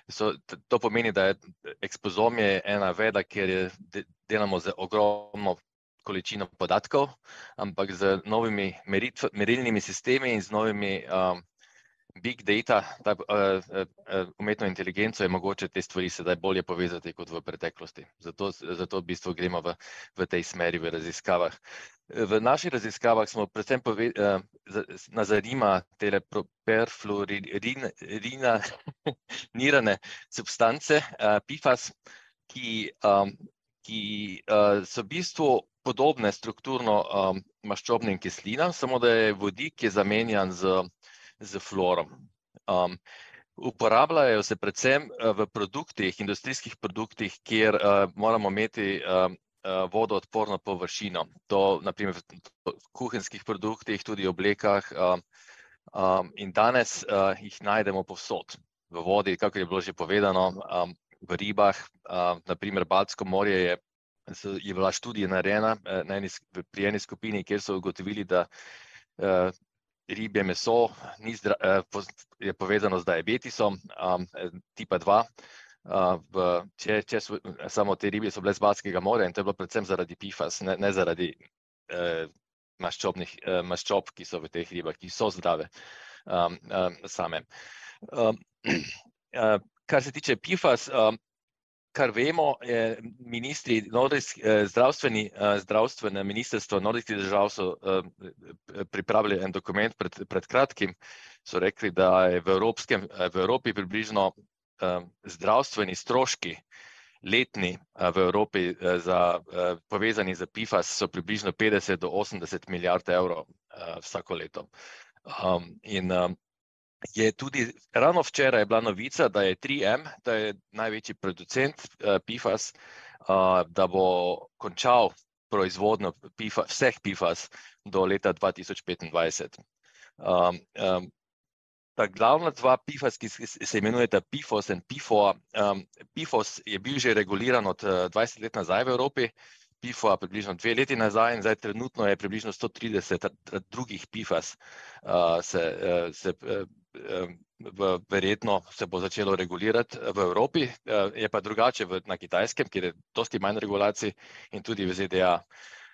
so, to pomeni, da je ekspozom je ena veda, kjer je, delamo z ogromno količino podatkov, ampak z novimi meritv, merilnimi sistemi in z novimi um, big data, ta, uh, uh, umetno inteligenco, je mogoče te stvari sedaj bolje povezati kot v preteklosti. Zato, zato v bistvu gremo v, v tej smeri v raziskavah. V naših raziskavah smo predvsem pove, uh, nas zanima te perfluorinirane substance, uh, PFAS, ki, um, ki uh, so v bistvu podobne strukturno um, maščobnim kislinam, samo da je vodik, ki je zamenjan z, z fluorom. Um, uporabljajo se predvsem uh, v produktih, industrijskih produktih, kjer uh, moramo imeti uh, uh, vodoodporno površino. To naprimer v kuhinjskih produktih, tudi oblekah. Um, um, in danes uh, jih najdemo povsod. V vodi, kako je bilo že povedano, um, v ribah, uh, naprimer Baltsko morje je je bila študija narejena na eni, pri eni skupini, kjer so ugotovili, da ribje meso ni zdra, je povezano z diabetisom tipa 2. V, če, če so, samo te ribe so bile z Balskega morja in to je bilo predvsem zaradi PFAS, ne, ne zaradi eh, maščobnih eh, maščob, ki so v teh ribah, ki so zdrave um, um, same. Um, uh, kar se tiče PFAS, um, kar vemo, je ministri, nordijski, zdravstveni, zdravstvene ministrstvo nordijskih držav so pripravili en dokument pred, pred kratkim, so rekli, da je v, Evropskem, v Evropi približno zdravstveni stroški letni v Evropi za, povezani z PFAS so približno 50 do 80 milijard evrov vsako leto. In je tudi ravno včeraj bila novica, da je 3M, da je največji producent uh, PFAS, uh, da bo končal proizvodnjo PFAS, vseh PFAS do leta 2025. Um, um, ta glavna dva PFAS, ki se imenujeta PFOS in PFOA, um, PFOS je bil že reguliran od 20 let nazaj v Evropi, PFOA približno dve leti nazaj in zdaj trenutno je približno 130 drugih PFAS uh, se, uh, se uh, v, verjetno se bo začelo regulirati v Evropi, eh, je pa drugače v, na Kitajskem, kjer je dosti manj regulacij in tudi v ZDA.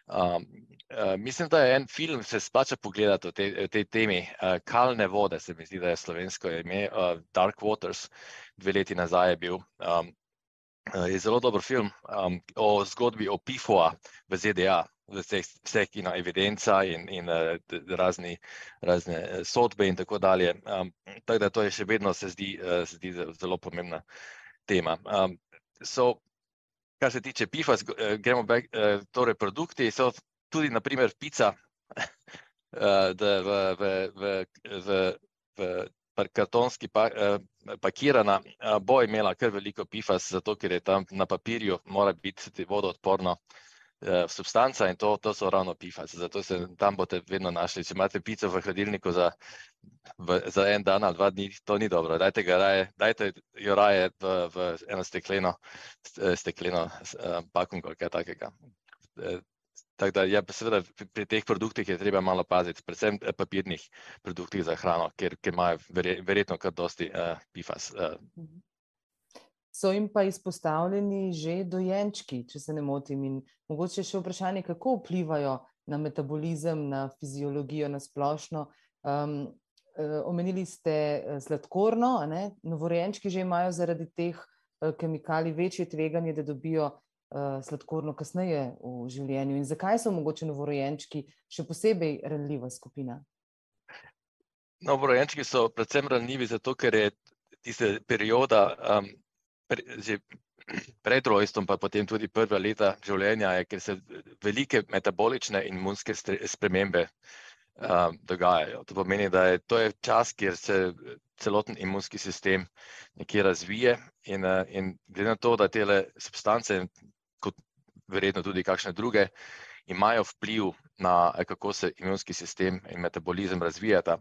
Um, uh, mislim, da je en film, se splača pogledati o tej, tej temi, uh, Kalne vode, se mi zdi, da je slovensko ime, uh, Dark Waters, dve leti nazaj je bil. Um, je zelo dober film um, o zgodbi o PIFO-a v ZDA, vseh, vseh ki na evidenca in, in uh, razni, razne eh, sodbe in tako dalje. Um, tako da to je še vedno se zdi, uh, se zdi zelo pomembna tema. Um, so, kar se tiče PIFA, uh, gremo back, uh, torej produkti, so tudi naprimer pica, uh, v, v, v, v, v kartonski pa, uh, pakirana, bo imela kar veliko PIFAS, zato ker je tam na papirju, mora biti vodoodporno. Eh, substanca in to, to so ravno PFAS. Zato se tam boste vedno našli. Če imate pico v hladilniku za, v, za en dan ali dva dni, to ni dobro. Dajte, raje, dajte jo raje v, v eno stekleno, eh, stekleno uh, pakungo ali kaj takega. Da, ja, seveda, pri teh produktih je treba malo paziti, predvsem papirnih produktih za hrano, ker, ker imajo verjetno kar dosti uh, PFAS. Uh. So jim pa izpostavljeni že dojenčki, če se ne motim. In mogoče še vprašanje, kako vplivajo na metabolizem, na fiziologijo, na splošno. Um, omenili ste eh, sladkorno, novorojenčki že imajo zaradi teh kemikalij večje tveganje, da dobijo sladkorno kasneje v življenju. In zakaj so mogoče novorojenčki še posebej ranljiva skupina? Novorojenčki so predvsem ranljivi zato, ker je tiste perioda um, že pred rojstvom, pa potem tudi prva leta življenja, je, ker se velike metabolične in imunske spremembe um, dogajajo. To pomeni, da je to je čas, kjer se celoten imunski sistem nekje razvije in, uh, in glede na to, da te substance, verjetno tudi kakšne druge, imajo vpliv na kako se imunski sistem in metabolizem razvijata,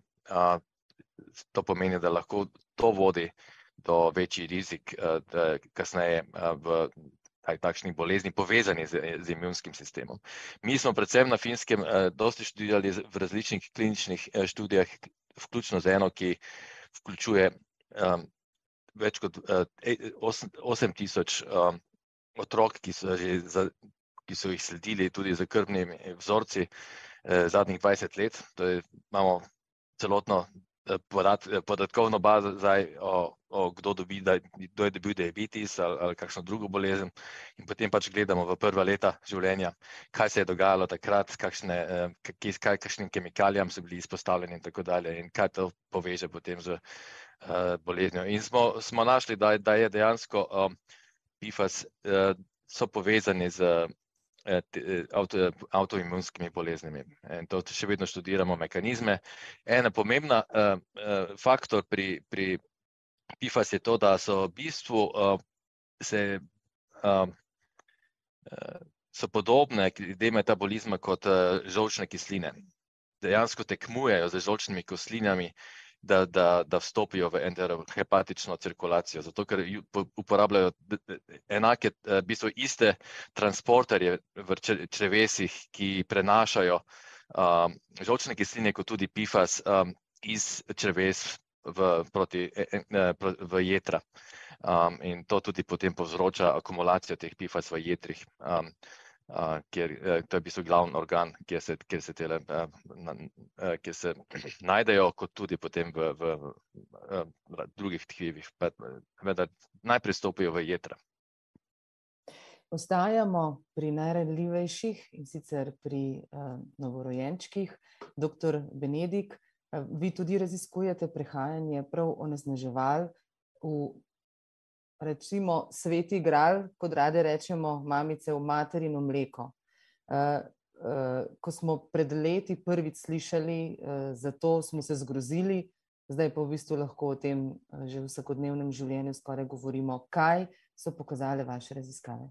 to pomeni, da lahko to vodi do večji rizik, eh, da kasneje eh, v takšnih bolezni povezani z, z imunskim sistemom. Mi smo predvsem na finskem eh, dosti študirali v različnih kliničnih študijah, vključno z eno, ki vključuje um, več kot uh, 8 tisoč um, otrok, ki so, za, ki so jih sledili tudi za krvnimi vzorci uh, zadnjih 20 let. To je, imamo celotno podat, podatkovno bazo zdaj o o, kdo, dobi, da, kdo je dobil diabetes ali, ali kakšno drugo bolezen. In potem pač gledamo v prva leta življenja, kaj se je dogajalo takrat, kakšne, eh, kaj, kakšnim kemikalijam so bili izpostavljeni in tako dalje, in kaj to poveže potem z uh, boleznijo. In smo, smo našli, da, da je dejansko um, PFAS uh, so povezani z. Auto, avtoimunskimi boleznimi. In to še vedno študiramo mehanizme. En pomemben uh, uh, faktor pri, pri PFAS je to, da so v bistvu uh, se, um, so podobne glede metabolizma kot uh, žolčne kisline. Dejansko tekmujejo z žolčnimi kislinami, da, da, da vstopijo v enterohepatično cirkulacijo, zato ker uporabljajo enake, v bistvu iste transporterje v črevesih, ki prenašajo um, žolčne kisline, kot tudi PFAS um, iz čreves v, proti, e, e, v jedra. Um, in to tudi potem povzroča akumulacijo teh PFAS v jedrih. Um, kjer, eh, to je v bistvu glavni organ, kjer se, kjer se, tele, eh, eh, kjer se najdejo, kot tudi potem v, v, v drugih tkivih, vendar najprej stopijo v jedra. Ostajamo pri najranljivejših in sicer pri uh, novorojenčkih. Doktor Benedik, uh, vi tudi raziskujete prehajanje prav onesnaževal v recimo sveti gral, kot rade rečemo, mamice v materino mleko. Uh, uh, ko smo pred leti prvič slišali, uh, zato smo se zgrozili, zdaj pa v bistvu lahko o tem že v vsakodnevnem življenju skoraj govorimo. Kaj so pokazale vaše raziskave?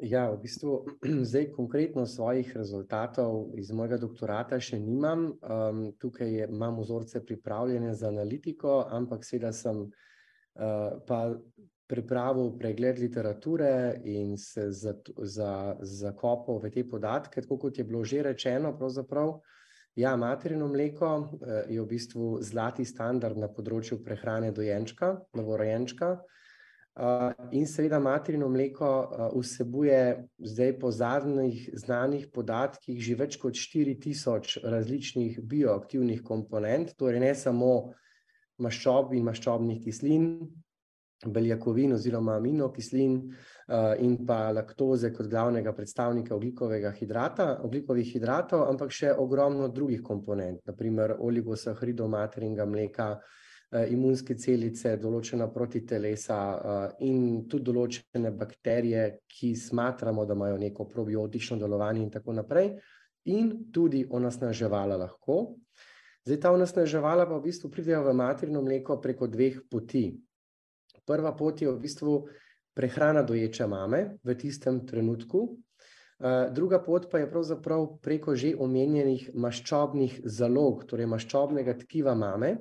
Ja, v bistvu zdaj konkretno svojih rezultatov iz mojega doktorata še nimam. Um, tukaj je, imam vzorce pripravljene za analitiko, ampak seveda sem uh, Eh, pa pripravil pregled literature in se zakopal v te podatke, tako kot je bilo že rečeno, pravzaprav. Ja, materino mleko eh, je v bistvu zlati standard na področju prehrane dojenčka, novorojenčka. Uh, in seveda materino mleko uh, vsebuje zdaj po zadnjih znanih podatkih že več kot 4000 različnih bioaktivnih komponent, torej ne samo maščob in maščobnih kislin, beljakovin oziroma aminokislin uh, in pa laktoze kot glavnega predstavnika oglikovega hidrata, oglikovih hidratov, ampak še ogromno drugih komponent, naprimer oligosahridov, materinga, mleka, uh, imunske celice, določena protitelesa uh, in tudi določene bakterije, ki smatramo, da imajo neko probiotično delovanje in tako naprej, in tudi onasnaževala lahko. Zdaj, ta onesnaževala pa v bistvu pridejo v materino mleko preko dveh poti. Prva pot je v bistvu prehrana doječe mame v tistem trenutku, eh, druga pot pa je pravzaprav preko že omenjenih maščobnih zalog, torej maščobnega tkiva mame.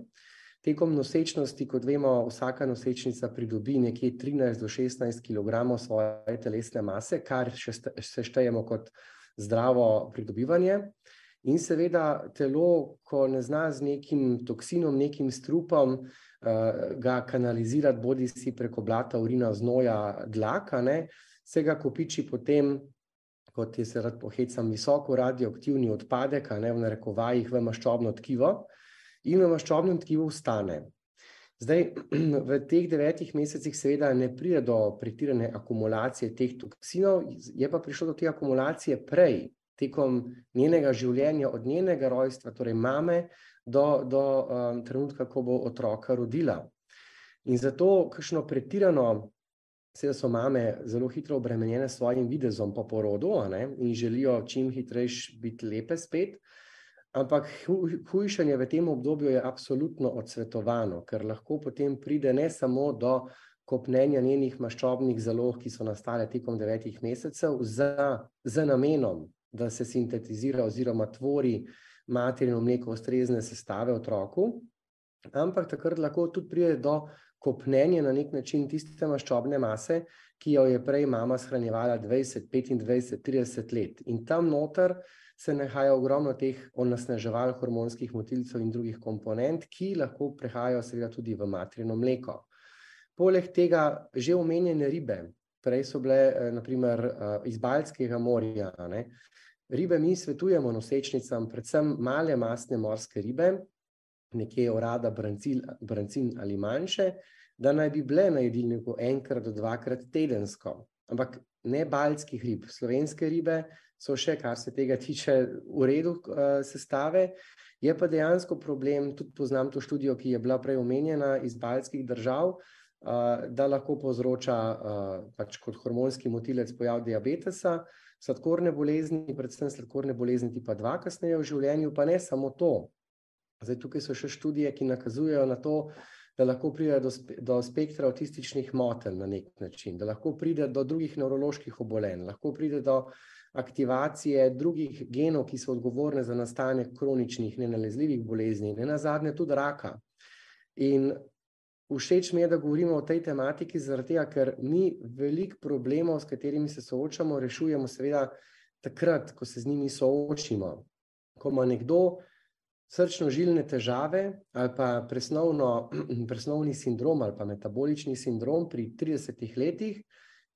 Tekom nosečnosti, kot vemo, vsaka nosečnica pridobi nekje 13 do 16 kg svoje telesne mase, kar se štejemo kot zdravo pridobivanje. In seveda telo, ko ne zna z nekim toksinom, nekim strupom uh, ga kanalizirati, bodi si preko blata, urina, znoja, dlaka, ne, se ga kopiči potem, kot je se rad pohecam, visoko radioaktivni odpadek, ne v narekovajih, v maščobno tkivo in v maščobnem tkivu ustane. Zdaj, v teh devetih mesecih seveda ne pride do pretirane akumulacije teh toksinov, je pa prišlo do te akumulacije prej, tekom njenega življenja, od njenega rojstva, torej mame, do, do um, trenutka, ko bo otroka rodila. In zato, kakšno pretirano, seveda so mame zelo hitro obremenjene s svojim videzom po porodu ne, in želijo čim hitrejš biti lepe spet. Ampak hujšanje v tem obdobju je absolutno odsvetovano, ker lahko potem pride ne samo do kopnenja njenih maščobnih zalog, ki so nastale tekom devetih mesecev, za, za namenom da se sintetizira oziroma tvori materino mleko ustrezne sestave otroku, ampak takrat lahko tudi pride do kopnenja na nek način tiste maščobne mase, ki jo je prej mama shranjevala 20, 25, 30 let. In tam noter se nahaja ogromno teh onasneževal, hormonskih motilcev in drugih komponent, ki lahko prehajajo seveda tudi v materino mleko. Poleg tega že omenjene ribe, prej so bile eh, naprimer eh, iz Baljskega morja, ne, Ribe mi svetujemo nosečnicam, predvsem male masne morske ribe, nekje orada, brancin, brancin ali manjše, da naj bi bile na jedilniku enkrat do dvakrat tedensko. Ampak ne baljskih rib, slovenske ribe so še, kar se tega tiče, v redu uh, sestave. Je pa dejansko problem, tudi poznam to študijo, ki je bila prej omenjena iz baljskih držav, uh, da lahko povzroča uh, pač kot hormonski motilec pojav diabetesa sladkorne bolezni, predvsem sladkorne bolezni tipa 2, kasneje v življenju, pa ne samo to. Zdaj, tukaj so še študije, ki nakazujejo na to, da lahko pride do, spe, do spektra avtističnih motenj na nek način, da lahko pride do drugih nevroloških obolenj, lahko pride do aktivacije drugih genov, ki so odgovorne za nastanek kroničnih, nenalezljivih bolezni, ne nazadnje tudi raka. In všeč mi je, da govorimo o tej tematiki, zaradi tega, ker mi veliko problemov, s katerimi se soočamo, rešujemo seveda takrat, ko se z njimi soočimo. Ko ima nekdo srčno-žilne težave ali pa presnovno, presnovni sindrom ali pa metabolični sindrom pri 30 letih,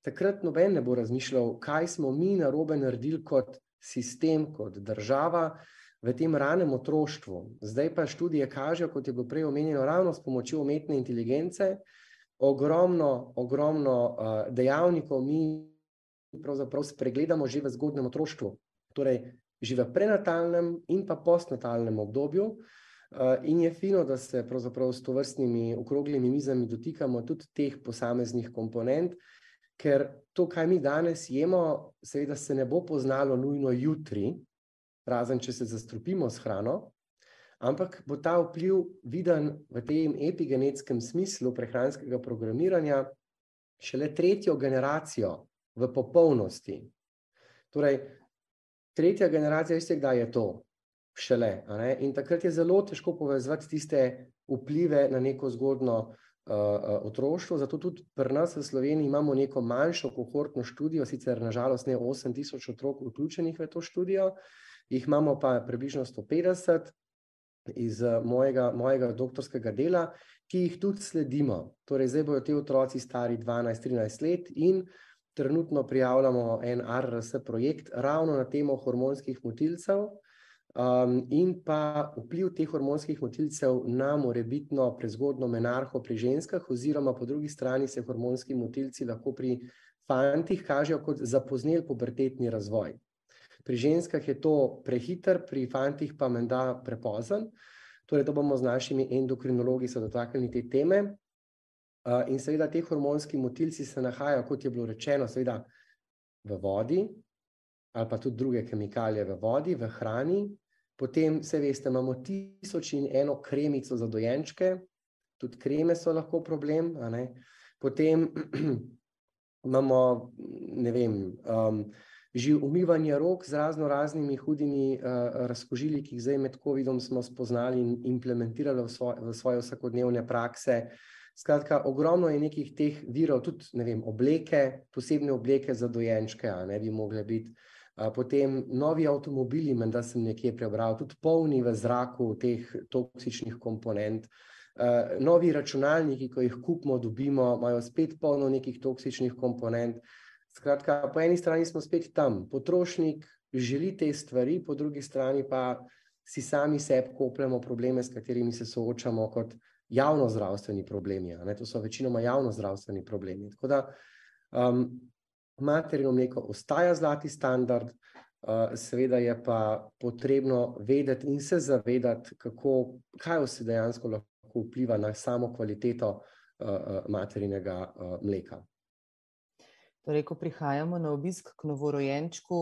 takrat noben ne bo razmišljal, kaj smo mi narobe naredili kot sistem, kot država v tem ranem otroštvu. Zdaj pa študije kažejo, kot je bilo prej omenjeno, ravno s pomočjo umetne inteligence, ogromno, ogromno uh, dejavnikov mi pravzaprav spregledamo že v zgodnem otroštvu. Torej, že v prenatalnem in pa postnatalnem obdobju. Uh, in je fino, da se pravzaprav s tovrstnimi okroglimi mizami dotikamo tudi teh posameznih komponent, ker to, kaj mi danes jemo, seveda se ne bo poznalo nujno jutri, razen če se zastrupimo s hrano, ampak bo ta vpliv viden v tem epigenetskem smislu prehranskega programiranja šele tretjo generacijo v popolnosti. Torej, tretja generacija, veste, kdaj je to? Šele. In takrat je zelo težko povezati tiste vplive na neko zgodno uh, otroštvo. Zato tudi pri nas v Sloveniji imamo neko manjšo kohortno študijo, sicer nažalost ne 8000 otrok vključenih v to študijo, jih imamo pa približno 150 iz mojega, mojega doktorskega dela, ki jih tudi sledimo. Torej, zdaj bodo ti otroci stari 12-13 let in trenutno prijavljamo en RRS projekt ravno na temo hormonskih motilcev, Um, in pa vpliv teh hormonskih motilcev na morebitno prezgodno menarho pri ženskah, oziroma po drugi strani se hormonski motilci lahko pri fantih kažejo kot zapoznel pubertetni razvoj. Pri ženskah je to prehiter, pri fantih pa menda prepozen. Torej, to bomo z našimi endokrinologi se dotaknili te teme. Uh, in seveda te hormonski motilci se nahajajo, kot je bilo rečeno, seveda v vodi, ali pa tudi druge kemikalije v vodi, v hrani, Potem, vse veste, imamo tisoč in eno kremico za dojenčke, tudi kreme so lahko problem. Potem imamo, ne vem, um, že umivanje rok z razno raznimi hudimi uh, razkožili, ki jih zdaj med COVID-om smo spoznali in implementirali v, svoj, v svoje vsakodnevne prakse. Skratka, ogromno je nekih teh virov, tudi vem, obleke, posebne obleke za dojenčke, a ne bi mogle biti. Potem novi avtomobili, menda sem nekje prebral, tudi polni v zraku teh toksičnih komponent. Novi računalniki, ko jih kupimo, dobimo, imajo spet polno nekih toksičnih komponent. Skratka, po eni strani smo spet tam, potrošnik želi te stvari, po drugi strani pa si sami sebi kopljamo probleme, s katerimi se soočamo kot javno zdravstveni problemi. To so večinoma javno zdravstveni problemi. Tako da um, materino mleko ostaja zlati standard, uh, seveda je pa potrebno vedeti in se zavedati, kako, kaj vse dejansko lahko vpliva na samo kvaliteto uh, uh, materinega mleka. Torej, ko prihajamo na obisk k novorojenčku,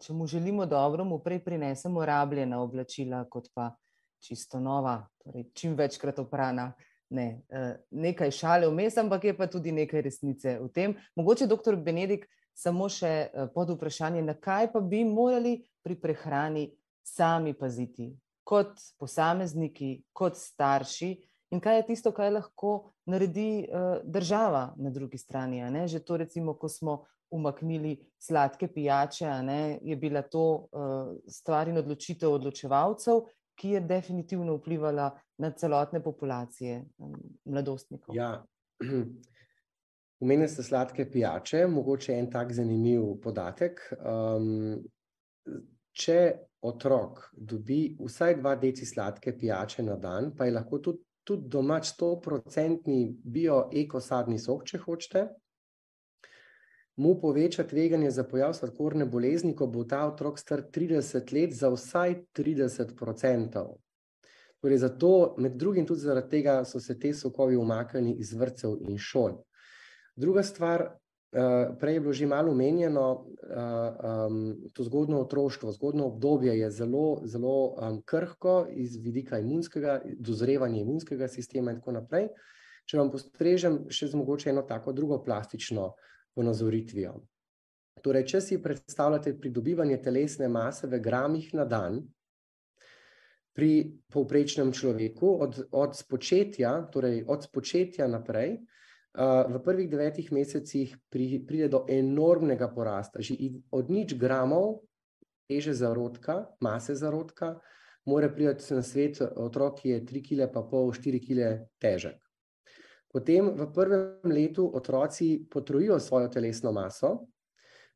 če mu želimo dobro, mu prej prinesemo rabljena oblačila, kot pa čisto nova, torej čim večkrat oprana. Ne, eh, nekaj šale vmes, ampak je pa tudi nekaj resnice v tem. Mogoče, doktor Benedik, samo še eh, pod vprašanje, na kaj pa bi morali pri prehrani sami paziti, kot posamezniki, kot starši, in kaj je tisto, kar lahko naredi eh, država na drugi strani. Že to, recimo, ko smo umaknili sladke pijače, je bila to stvar in odločitev odločevalcev, ki je definitivno vplivala na celotne populacije mladostnikov. Ja. Umenili ste sladke pijače, mogoče en tak zanimiv podatek. Um, če otrok dobi vsaj dva deci sladke pijače na dan, pa je lahko tudi, tudi doma 100-odstotni bio-ekosadni sok, če hočete, mu poveča tveganje za pojav sladkorne bolezni, ko bo ta otrok star 30 let, za vsaj 30 odstotkov. Torej, zato, med drugim, tudi zaradi tega so se te sokovi umaknili iz vrtcev in šol. Druga stvar, prej je bilo že malo omenjeno, uh, um, to zgodno otroštvo, zgodno obdobje je zelo, zelo um, krhko iz vidika imunskega, dozrevanja imunskega sistema in tako naprej. Če vam postrežem še z mogoče eno tako drugo plastično ponazoritvijo. Torej, če si predstavljate pridobivanje telesne mase v gramih na dan, pri povprečnem človeku, od, od, spočetja, torej od spočetja naprej, v prvih devetih mesecih pri, pride do enormnega porasta. Že od nič gramov teže zarodka, mase zarodka, mora priti na svet otrok, ki je 3,5 kg, 4 kg težek. Potem v prvem letu otroci potrojijo svojo telesno maso,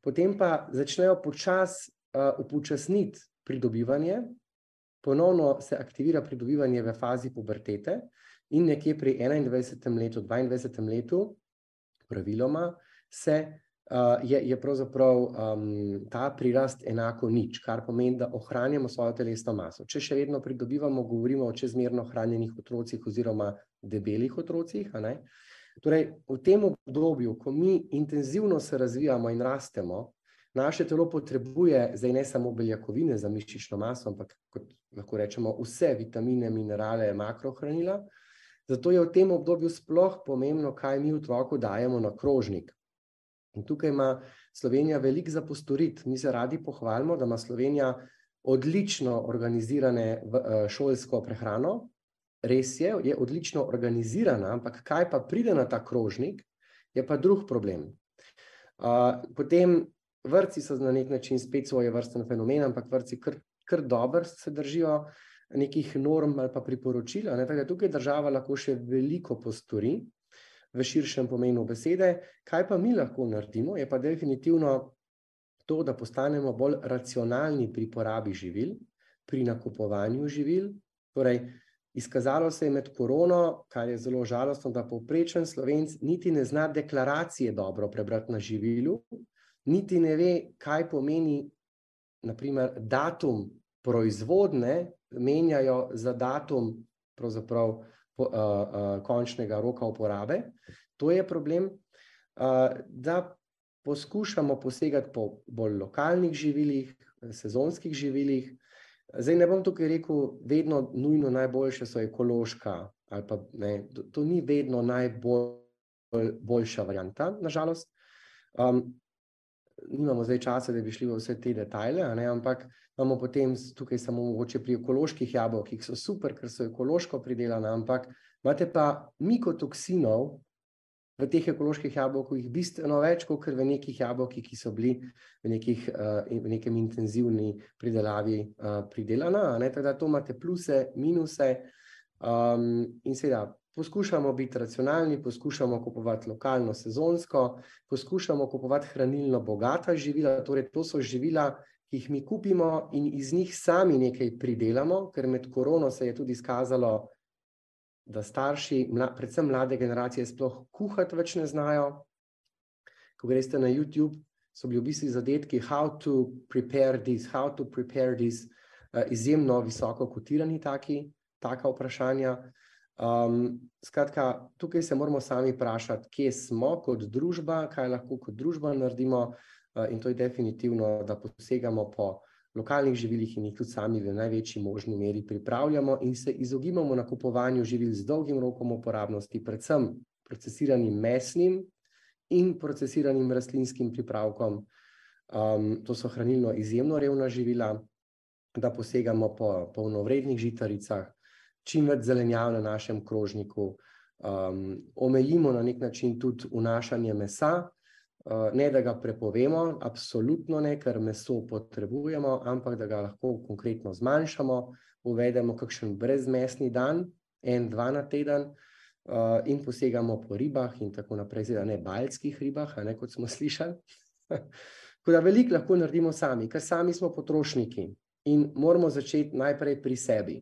potem pa začnejo počasi uh, upočasniti pridobivanje, ponovno se aktivira pridobivanje v fazi pubertete in nekje pri 21. letu, 22. letu, praviloma, se, uh, je, je pravzaprav um, ta prirast enako nič, kar pomeni, da ohranjamo svojo telesno maso. Če še vedno pridobivamo, govorimo o čezmerno hranjenih otrocih oziroma debelih otrocih. Torej, v tem obdobju, ko mi intenzivno se razvijamo in rastemo, naše telo potrebuje zdaj ne samo beljakovine za mišično maso, ampak kot lahko rečemo vse vitamine, minerale, makrohranila. Zato je v tem obdobju sploh pomembno, kaj mi otroku dajemo na krožnik. In tukaj ima Slovenija veliko za postoriti. Mi se radi pohvalimo, da ima Slovenija odlično organizirane eh, šolsko prehrano. Res je, je odlično organizirana, ampak kaj pa pride na ta krožnik, je pa drug problem. Uh, potem vrtci so na nek način spet svoje vrstne fenomene, ampak vrtci kar, kar dobro se držijo nekih norm ali pa priporočil. Tukaj država lahko še veliko postori v širšem pomenu besede. Kaj pa mi lahko naredimo, je pa definitivno to, da postanemo bolj racionalni pri porabi živil, pri nakupovanju živil. Torej, izkazalo se je med korono, kar je zelo žalostno, da povprečen slovenc niti ne zna deklaracije dobro prebrati na živilu, niti ne ve, kaj pomeni naprimer, datum proizvodne, menjajo za datum po, uh, uh, končnega roka uporabe. To je problem, uh, da poskušamo posegati po bolj lokalnih živilih, sezonskih živilih. Zdaj ne bom tukaj rekel, vedno nujno najboljše so ekološka, pa ne, to, to ni vedno najboljša varianta, nažalost. Um, nimamo zdaj časa, da bi šli v vse te detajle, ampak imamo potem tukaj samo mogoče pri ekoloških jabolkih, ki so super, ker so ekološko pridelane, ampak imate pa mikotoksinov v teh ekoloških jabolkih bistveno več, kot v nekih jabolkih, ki so bili v, nekih, uh, v nekem intenzivni pridelavi uh, pridelana. Tako da to imate pluse, minuse um, in seveda poskušamo biti racionalni, poskušamo kupovati lokalno, sezonsko, poskušamo kupovati hranilno bogata živila. Torej, to so živila, ki jih mi kupimo in iz njih sami nekaj pridelamo, ker med korono se je tudi izkazalo, da starši, predvsem mlade generacije, sploh kuhati več ne znajo. Ko greste na YouTube, so bili v bistvu zadetki, how to prepare this, how to prepare this, uh, izjemno visoko kotirani taki, taka vprašanja. Um, skratka, tukaj se moramo sami vprašati, kje smo kot družba, kaj lahko kot družba naredimo, uh, in to je definitivno, da posegamo po lokalnih živilih in jih tudi sami v največji možni meri pripravljamo in se izogibamo nakupovanju živil z dolgim rokom uporabnosti, predvsem procesiranim mesnim in procesiranim rastlinskim pripravkom. Um, to so hranilno izjemno revna živila, da posegamo po polnovrednih žitaricah, čim več zelenjav na našem krožniku, um, omejimo na nek način tudi vnašanje mesa, uh, ne da ga prepovemo, absolutno ne, ker meso potrebujemo, ampak da ga lahko konkretno zmanjšamo, uvedemo kakšen brezmesni dan, en, dva na teden. Uh, in posegamo po ribah, in tako naprej, zdaj ne baljskih ribah, ne kot smo slišali. Tako da veliko lahko naredimo sami, ker sami smo potrošniki in moramo začeti najprej pri sebi.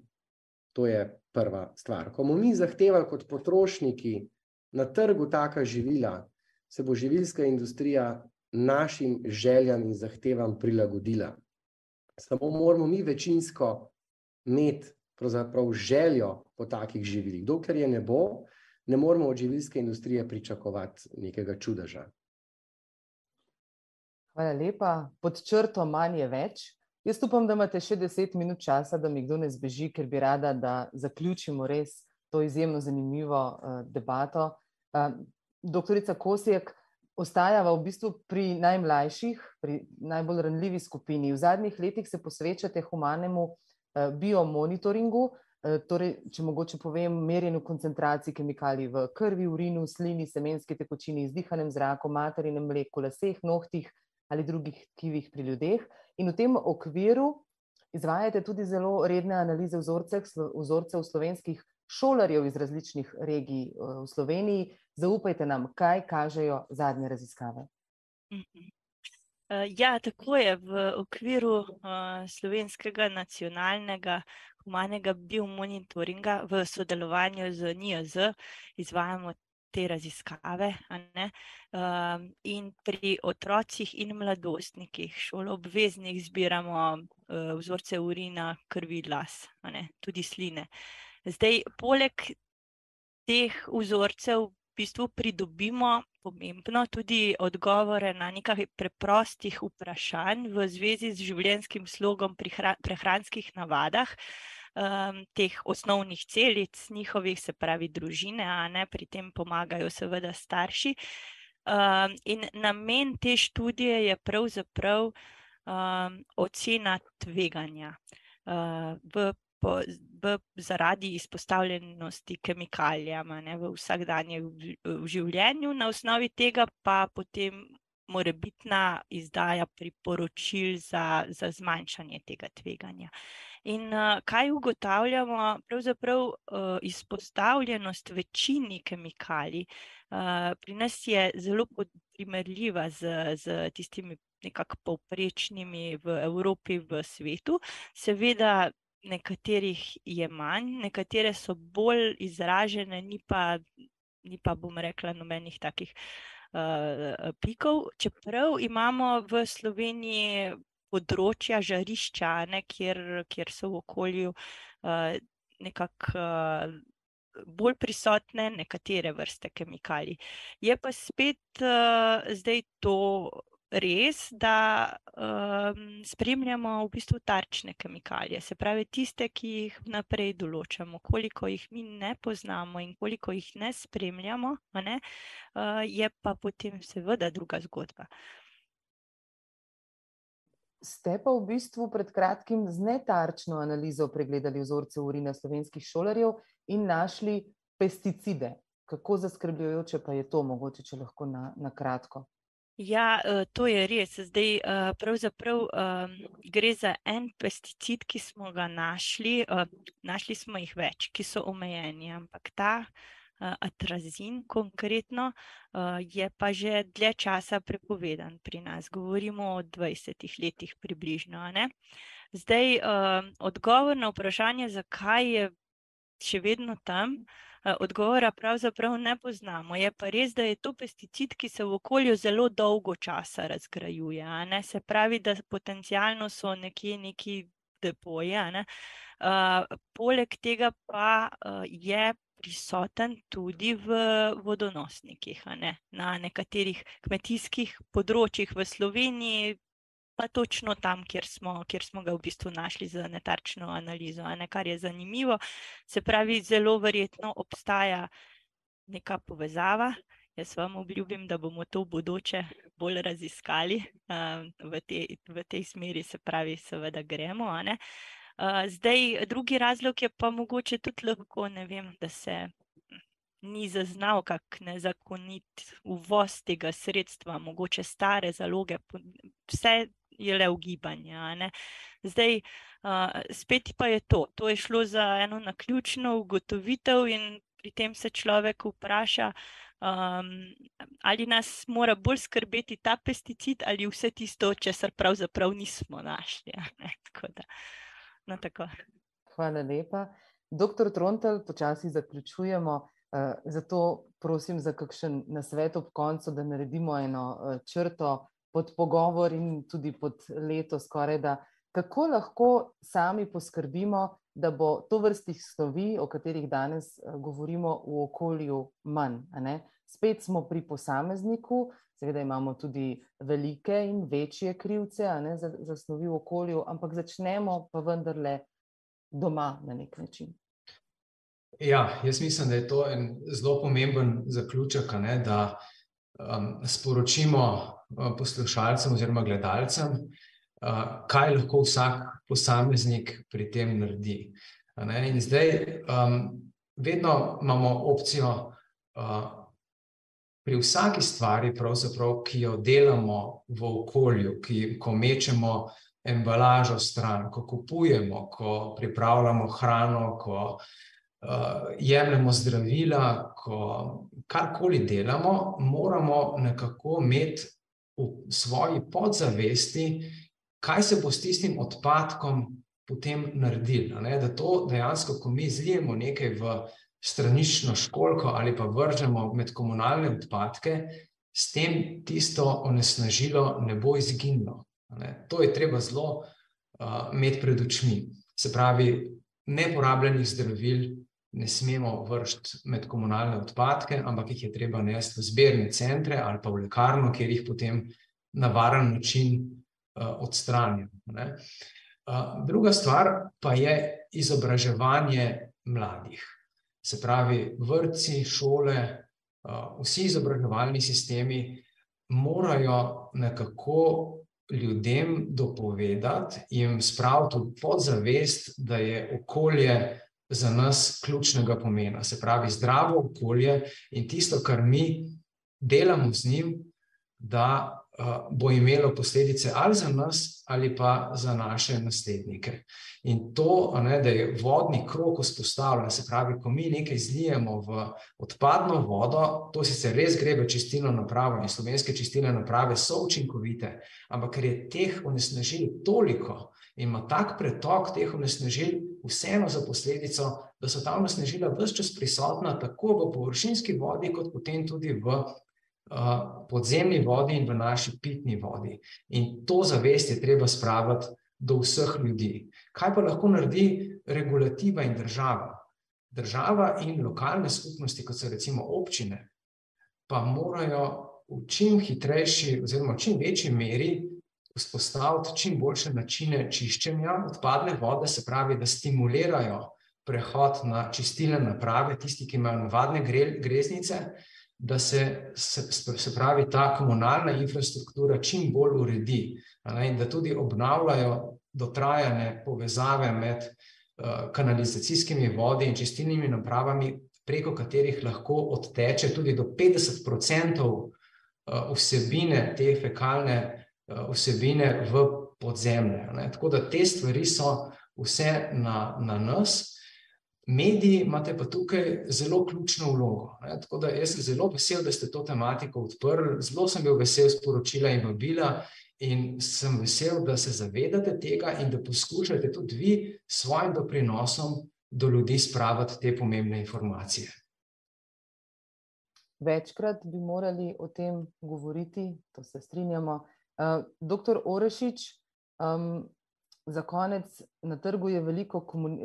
To je prva stvar. Ko bomo mi zahtevali kot potrošniki na trgu taka živila, se bo živilska industrija našim željam in zahtevam prilagodila. Samo moramo mi večinsko imeti željo po takih živilih. Dokler je ne bo, ne moramo od živilske industrije pričakovati nekega čudeža. Hvala lepa. Pod črto manj je več. Jaz upam, da imate še deset minut časa, da mi kdo ne zbeži, ker bi rada, da zaključimo res to izjemno zanimivo uh, debato. Uh, doktorica Kosijek, ostajava v bistvu pri najmlajših, pri najbolj ranljivi skupini. V zadnjih letih se posvečate humanemu uh, biomonitoringu, uh, torej, če mogoče povem, merjenju koncentracij kemikalij v krvi, urinu, slini, semenski tekočini, izdihanem zraku, materinem mleku, laseh, nohtih ali drugih tkivih pri ljudeh. In v tem okviru izvajate tudi zelo redne analize vzorcev slovenskih šolarjev iz različnih regij v Sloveniji. Zaupajte nam, kaj kažejo zadnje raziskave. Mhm. Ja, tako je v okviru uh, slovenskega nacionalnega humanega biomonitoringa v sodelovanju z NIOZ izvajamo te raziskave. Uh, in pri otrocih in mladostnikih, šoloobveznih, zbiramo uh, vzorce urina, krvi, las, tudi sline. Zdaj, poleg teh vzorcev, v bistvu pridobimo pomembno tudi odgovore na nekaj preprostih vprašanj v zvezi z življenjskim slogom pri prehranskih navadah. Um, teh osnovnih celic, njihovih, se pravi, družine, a ne pri tem pomagajo, seveda, starši. Um, in namen te študije je pravzaprav um, ocena tveganja uh, v po, v, zaradi izpostavljenosti kemikalijam ne, v vsakdanjem življenju, na osnovi tega pa potem mora biti na izdaja priporočil za, za zmanjšanje tega tveganja. In uh, kaj ugotavljamo? Pravzaprav uh, izpostavljenost večini kemikalij uh, pri nas je zelo primerljiva z, z tistimi nekako povprečnimi v Evropi, v svetu. Seveda nekaterih je manj, nekatere so bolj izražene, ni pa, ni pa bom rekla, nobenih takih uh, pikov. Čeprav imamo v Sloveniji področja žarišča, ne, kjer, kjer so v okolju uh, nekako. Uh, Bolj prisotne nekatere vrste kemikalij. Je pa spet uh, zdaj to res, da um, spremljamo v bistvu tarčne kemikalije, se pravi tiste, ki jih naprej določamo, koliko jih mi ne poznamo in koliko jih ne spremljamo, ne, uh, je pa potem seveda druga zgodba. Ste pa v bistvu pred kratkim z netarčno analizo pregledali vzorce urina slovenskih šolarjev in našli pesticide. Kako zaskrbljujoče pa je to, mogoče, če lahko na, na kratko? Ja, eh, to je res. Zdaj, eh, pravzaprav ehm, gre za en pesticid, ki smo ga našli. Našli smo jih več, ki so omejeni, ampak ta atrazin konkretno je pa že dlje časa prepovedan pri nas. Govorimo o 20 letih približno. Zdaj, odgovor na vprašanje, zakaj je še vedno tam, odgovora pravzaprav ne poznamo. Je pa res, da je to pesticid, ki se v okolju zelo dolgo časa razgrajuje. Se pravi, da potencialno so nekje neki depoji. Uh, poleg tega pa uh, je prisoten tudi v vodonosnikih, ne? na nekaterih kmetijskih področjih v Sloveniji, pa točno tam, kjer smo, kjer smo ga v bistvu našli za netarčno analizo. Ne, kar je zanimivo, se pravi, zelo verjetno obstaja neka povezava. Jaz vam obljubim, da bomo to v bodoče bolj raziskali uh, v, te, v tej smeri, se pravi, seveda gremo. Uh, zdaj, drugi razlog je pa mogoče tudi lahko, ne vem, da se ni zaznal kak nezakonit uvoz tega sredstva, mogoče stare zaloge, vse je le ugibanje. Zdaj, spet pa je to. To je šlo za eno naključno ugotovitev, in pri tem se človek vpraša, um, ali nas mora bolj skrbeti ta pesticid ali vse tisto, česar pravzaprav nismo našli. Da, no, Hvala lepa. Doktor Trontel, počasi zaključujemo. Uh, zato prosim za kakšen nasvet ob koncu, da naredimo eno uh, črto pod pogovor in tudi pod leto, skoraj da, kako lahko sami poskrbimo, da bo to vrstih snovi, o katerih danes eh, govorimo, v okolju manj. Spet smo pri posamezniku, seveda imamo tudi velike in večje krivce ne, za, za snovi v okolju, ampak začnemo pa vendarle doma na nek način. Ja, jaz mislim, da je to en zelo pomemben zaključek, ne, da um, sporočimo uh, poslušalcem oziroma gledalcem, uh, kaj lahko vsak posameznik pri tem naredi. In zdaj, um, vedno imamo opcijo uh, pri vsaki stvari, ki jo delamo v okolju, ki, ko mečemo embalažo stran, ko kupujemo, ko pripravljamo hrano, ko uh, jemljemo zdravila, ko karkoli delamo, moramo nekako imeti v svoji podzavesti, kaj se bo s tistim odpadkom potem naredili. Da to dejansko, ko mi zlijemo nekaj v stranično školko ali pa vržemo med komunalne odpadke, s tem tisto onesnažilo ne bo izginilo. Ne? To je treba zelo uh, imeti pred očmi. Se pravi, neporabljenih zdravil ne smemo vršiti med komunalne odpadke, ampak jih je treba nesti v zbirne centre ali pa v lekarno, kjer jih potem na varen način uh, odstranijo. Uh, druga stvar pa je izobraževanje mladih. Se pravi, vrtci, šole, uh, vsi izobraževalni sistemi morajo nekako ljudem dopovedati, jim spraviti v podzavest, da je okolje za nas ključnega pomena. Se pravi, zdravo okolje in tisto, kar mi delamo z njim, da bo imelo posledice ali za nas, ali pa za naše naslednike. In to, ne, da je vodni krok vzpostavljen, se pravi, ko mi nekaj zlijemo v odpadno vodo, to sicer res gre v čistilno napravo in slovenske čistilne naprave so učinkovite, ampak ker je teh onesnažil toliko in ima tak pretok teh onesnažil, vseeno za posledico, da so ta onesnažila vse čas prisotna tako v površinski vodi, kot potem tudi v podzemni vodi in v naši pitni vodi. In to zavest je treba spraviti do vseh ljudi. Kaj pa lahko naredi regulativa in država? Država in lokalne skupnosti, kot so recimo občine, pa morajo v čim hitrejši oziroma v čim večji meri vzpostaviti čim boljše načine čiščenja odpadne vode, se pravi, da stimulirajo prehod na čistilne naprave, tisti, ki imajo navadne greznice, da se, se, se pravi, ta komunalna infrastruktura čim bolj uredi ne, in da tudi obnavljajo dotrajane povezave med uh, kanalizacijskimi vodi in čistilnimi napravami, preko katerih lahko odteče tudi do 50% uh, vsebine te fekalne uh, vsebine v podzemlje. Ne. Tako da te stvari so vse na, na nas. Mediji imate pa tukaj zelo ključno vlogo. Ne? Tako da jaz sem zelo vesel, da ste to tematiko odprli. Zelo sem bil vesel sporočila in vabila, in sem vesel, da se zavedate tega in da poskušate tudi vi s svojim doprinosom do ljudi spraviti te pomembne informacije. Večkrat bi morali o tem govoriti, to se strinjamo. Uh, doktor Orešič, um, Za konec, na trgu je veliko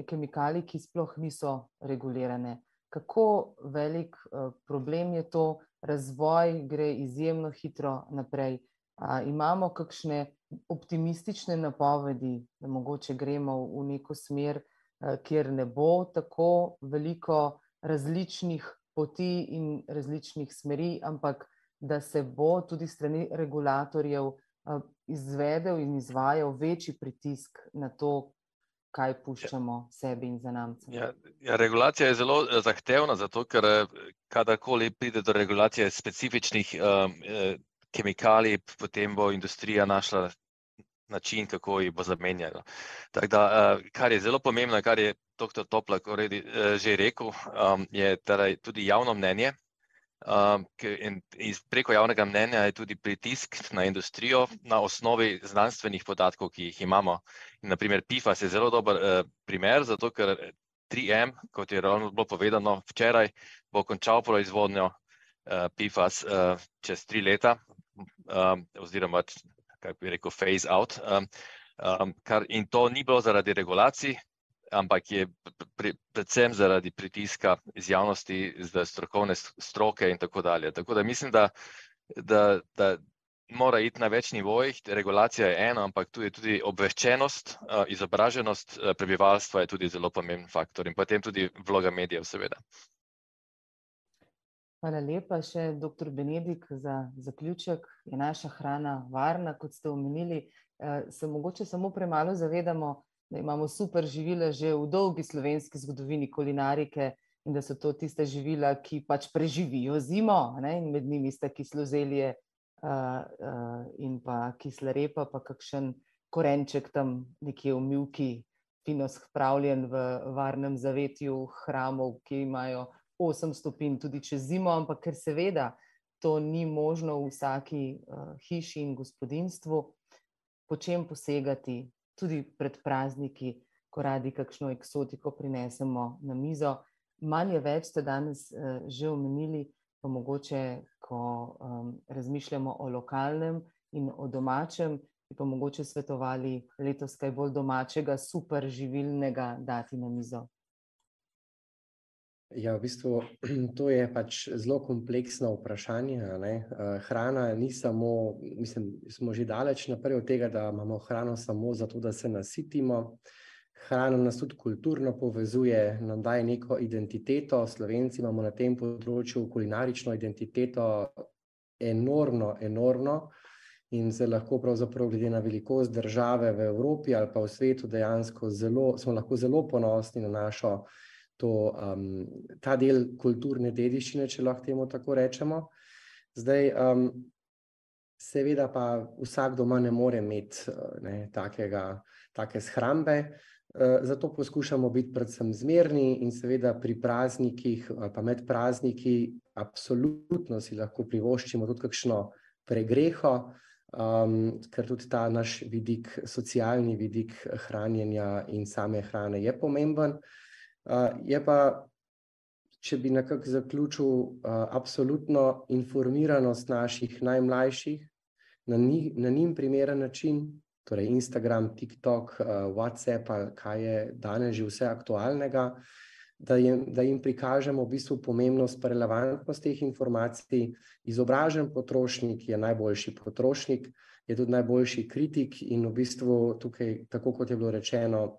kemikalij, ki sploh niso regulirane. Kako velik uh, problem je to, razvoj gre izjemno hitro naprej. Uh, imamo kakšne optimistične napovedi, da mogoče gremo v neko smer, uh, kjer ne bo tako veliko različnih poti in različnih smeri, ampak da se bo tudi strani regulatorjev izvedel in izvajal večji pritisk na to, kaj puščamo sebi in za nami. Ja, ja, regulacija je zelo eh, zahtevna, zato ker eh, kadarkoli pride do regulacije specifičnih um, kemikalij, potem bo industrija našla način, kako jih bo zamenjala. Da, kar je zelo pomembno, kar je dr. Toplak že rekel, um, je torej tudi javno mnenje. Um, in preko javnega mnenja je tudi pritisk na industrijo na osnovi znanstvenih podatkov, ki jih imamo. In naprimer, PIFAS je zelo dober uh, primer, zato ker 3M, kot je ravno bilo povedano včeraj, bo končal proizvodnjo uh, PIFAS uh, čez tri leta, um, oziroma, kako bi rekel, phase out. Um, um, kar, in to ni bilo zaradi regulacij, ampak je pri, predvsem zaradi pritiska iz javnosti, za strokovne stroke in tako dalje. Tako da mislim, da, da, da mora iti na več nivojih. Regulacija je ena, ampak tu je tudi obveščenost, izobraženost prebivalstva je tudi zelo pomemben faktor in potem tudi vloga medijev, seveda. Hvala lepa še, doktor Benedik, za zaključek. Je naša hrana varna, kot ste omenili? Se mogoče samo premalo zavedamo, da imamo super živila že v dolgi slovenski zgodovini kulinarike in da so to tiste živila, ki pač preživijo zimo, ne? in med njimi sta kislozelje uh, uh, in pa kisla repa, pa kakšen korenček tam nekje v milki, fino spravljen v varnem zavetju hramov, ki imajo 8 stopinj tudi čez zimo, ampak ker seveda to ni možno v vsaki uh, hiši in gospodinstvu, po čem posegati tudi pred prazniki, ko radi kakšno eksotiko prinesemo na mizo. Manje več ste danes uh, že omenili, pa mogoče, ko um, razmišljamo o lokalnem in o domačem, bi pa mogoče svetovali letos kaj bolj domačega, super živilnega dati na mizo. Ja, v bistvu to je pač zelo kompleksno vprašanje. Ne? Eh, hrana ni samo, mislim, smo že daleč naprej od tega, da imamo hrano samo zato, da se nasitimo. Hrana nas tudi kulturno povezuje, nam daje neko identiteto. Slovenci imamo na tem področju kulinarično identiteto enormno, enormno in se lahko pravzaprav glede na velikost države v Evropi ali pa v svetu dejansko zelo, smo lahko zelo ponosni na našo to, um, ta del kulturne dediščine, če lahko temu tako rečemo. Zdaj, um, seveda pa vsak doma ne more imeti ne, takega, take shrambe, uh, zato poskušamo biti predvsem zmerni in seveda pri praznikih ali pa med prazniki absolutno si lahko privoščimo tudi kakšno pregreho, um, ker tudi ta naš vidik, socialni vidik hranjenja in same hrane je pomemben. Uh, je pa, če bi nekako zaključil, uh, absolutno informiranost naših najmlajših na, ni, na njim primeren način, torej Instagram, TikTok, uh, WhatsApp, kaj je danes že vse aktualnega, da, je, da jim prikažemo v bistvu pomembnost in relevantnost teh informacij. Izobražen potrošnik je najboljši potrošnik, je tudi najboljši kritik in v bistvu tukaj, tako kot je bilo rečeno,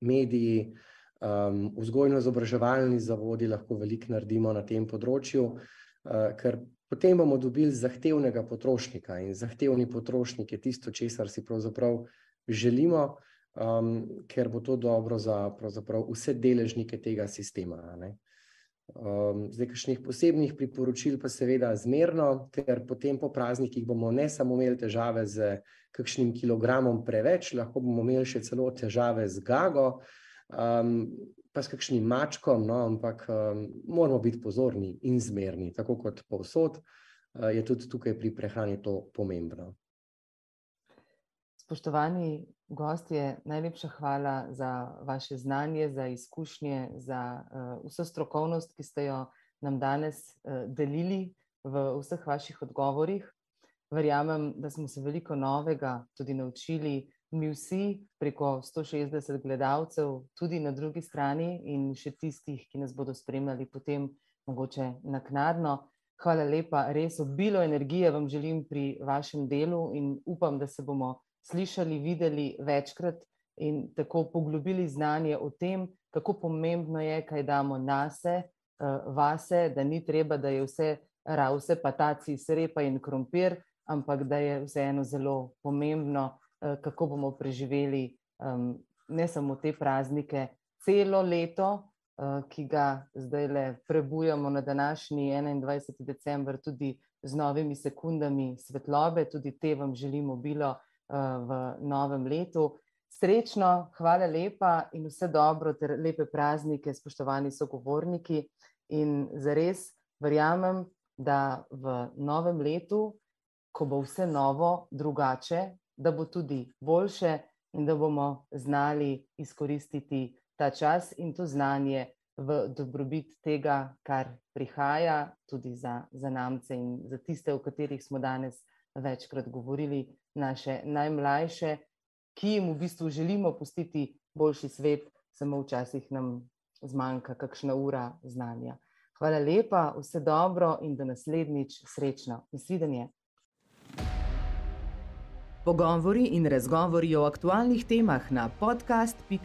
mediji, um, vzgojno-izobraževalni zavodi lahko veliko naredimo na tem področju, uh, ker potem bomo dobili zahtevnega potrošnika in zahtevni potrošnik je tisto, česar si pravzaprav želimo, um, ker bo to dobro za vse deležnike tega sistema. Um, zdaj, kakšnih posebnih priporočil, pa seveda zmerno, ker potem po praznikih bomo ne samo imeli težave z kakšnim kilogramom preveč, lahko bomo imeli še celo težave z gago, um, pa s kakšnim mačkom, no, ampak um, moramo biti pozorni in zmerni, tako kot povsod, uh, je tudi tukaj pri prehrani to pomembno. Spoštovani gostje, najlepša hvala za vaše znanje, za izkušnje, za uh, vso strokovnost, ki ste jo nam danes uh, delili v vseh vaših odgovorih. Verjamem, da smo se veliko novega tudi naučili mi vsi, preko 160 gledalcev, tudi na drugi strani, in še tistih, ki nas bodo spremljali potem, mogoče naknadno. Hvala lepa, res obilo energije vam želim pri vašem delu in upam, da se bomo slišali, videli večkrat in tako poglobili znanje o tem, kako pomembno je, kaj damo nase, eh, vase, da ni treba, da je vse ravse, pataci, srepa in krompir, ampak da je vseeno zelo pomembno. Eh, kako bomo preživeli um, ne samo te praznike, celo leto, uh, ki ga zdaj le prebujamo na današnji 21. december, tudi z novimi sekundami svetlobe, tudi te vam želimo bilo uh, v novem letu. Srečno, hvala lepa in vse dobro, ter lepe praznike, spoštovani sogovorniki. In zares verjamem, da v novem letu, ko bo vse novo, drugače, da bo tudi boljše in da bomo znali izkoristiti ta čas in to znanje v dobrobit tega, kar prihaja, tudi za, za namce in za tiste, o katerih smo danes večkrat govorili, naše najmlajše, ki jim v bistvu želimo pustiti boljši svet, samo včasih nam zmanjka kakšna ura znanja. Hvala lepa, vse dobro in do naslednjič srečno. Nasvidenje. Pogovori in razgovori o aktualnih temah na podcast.sta.si.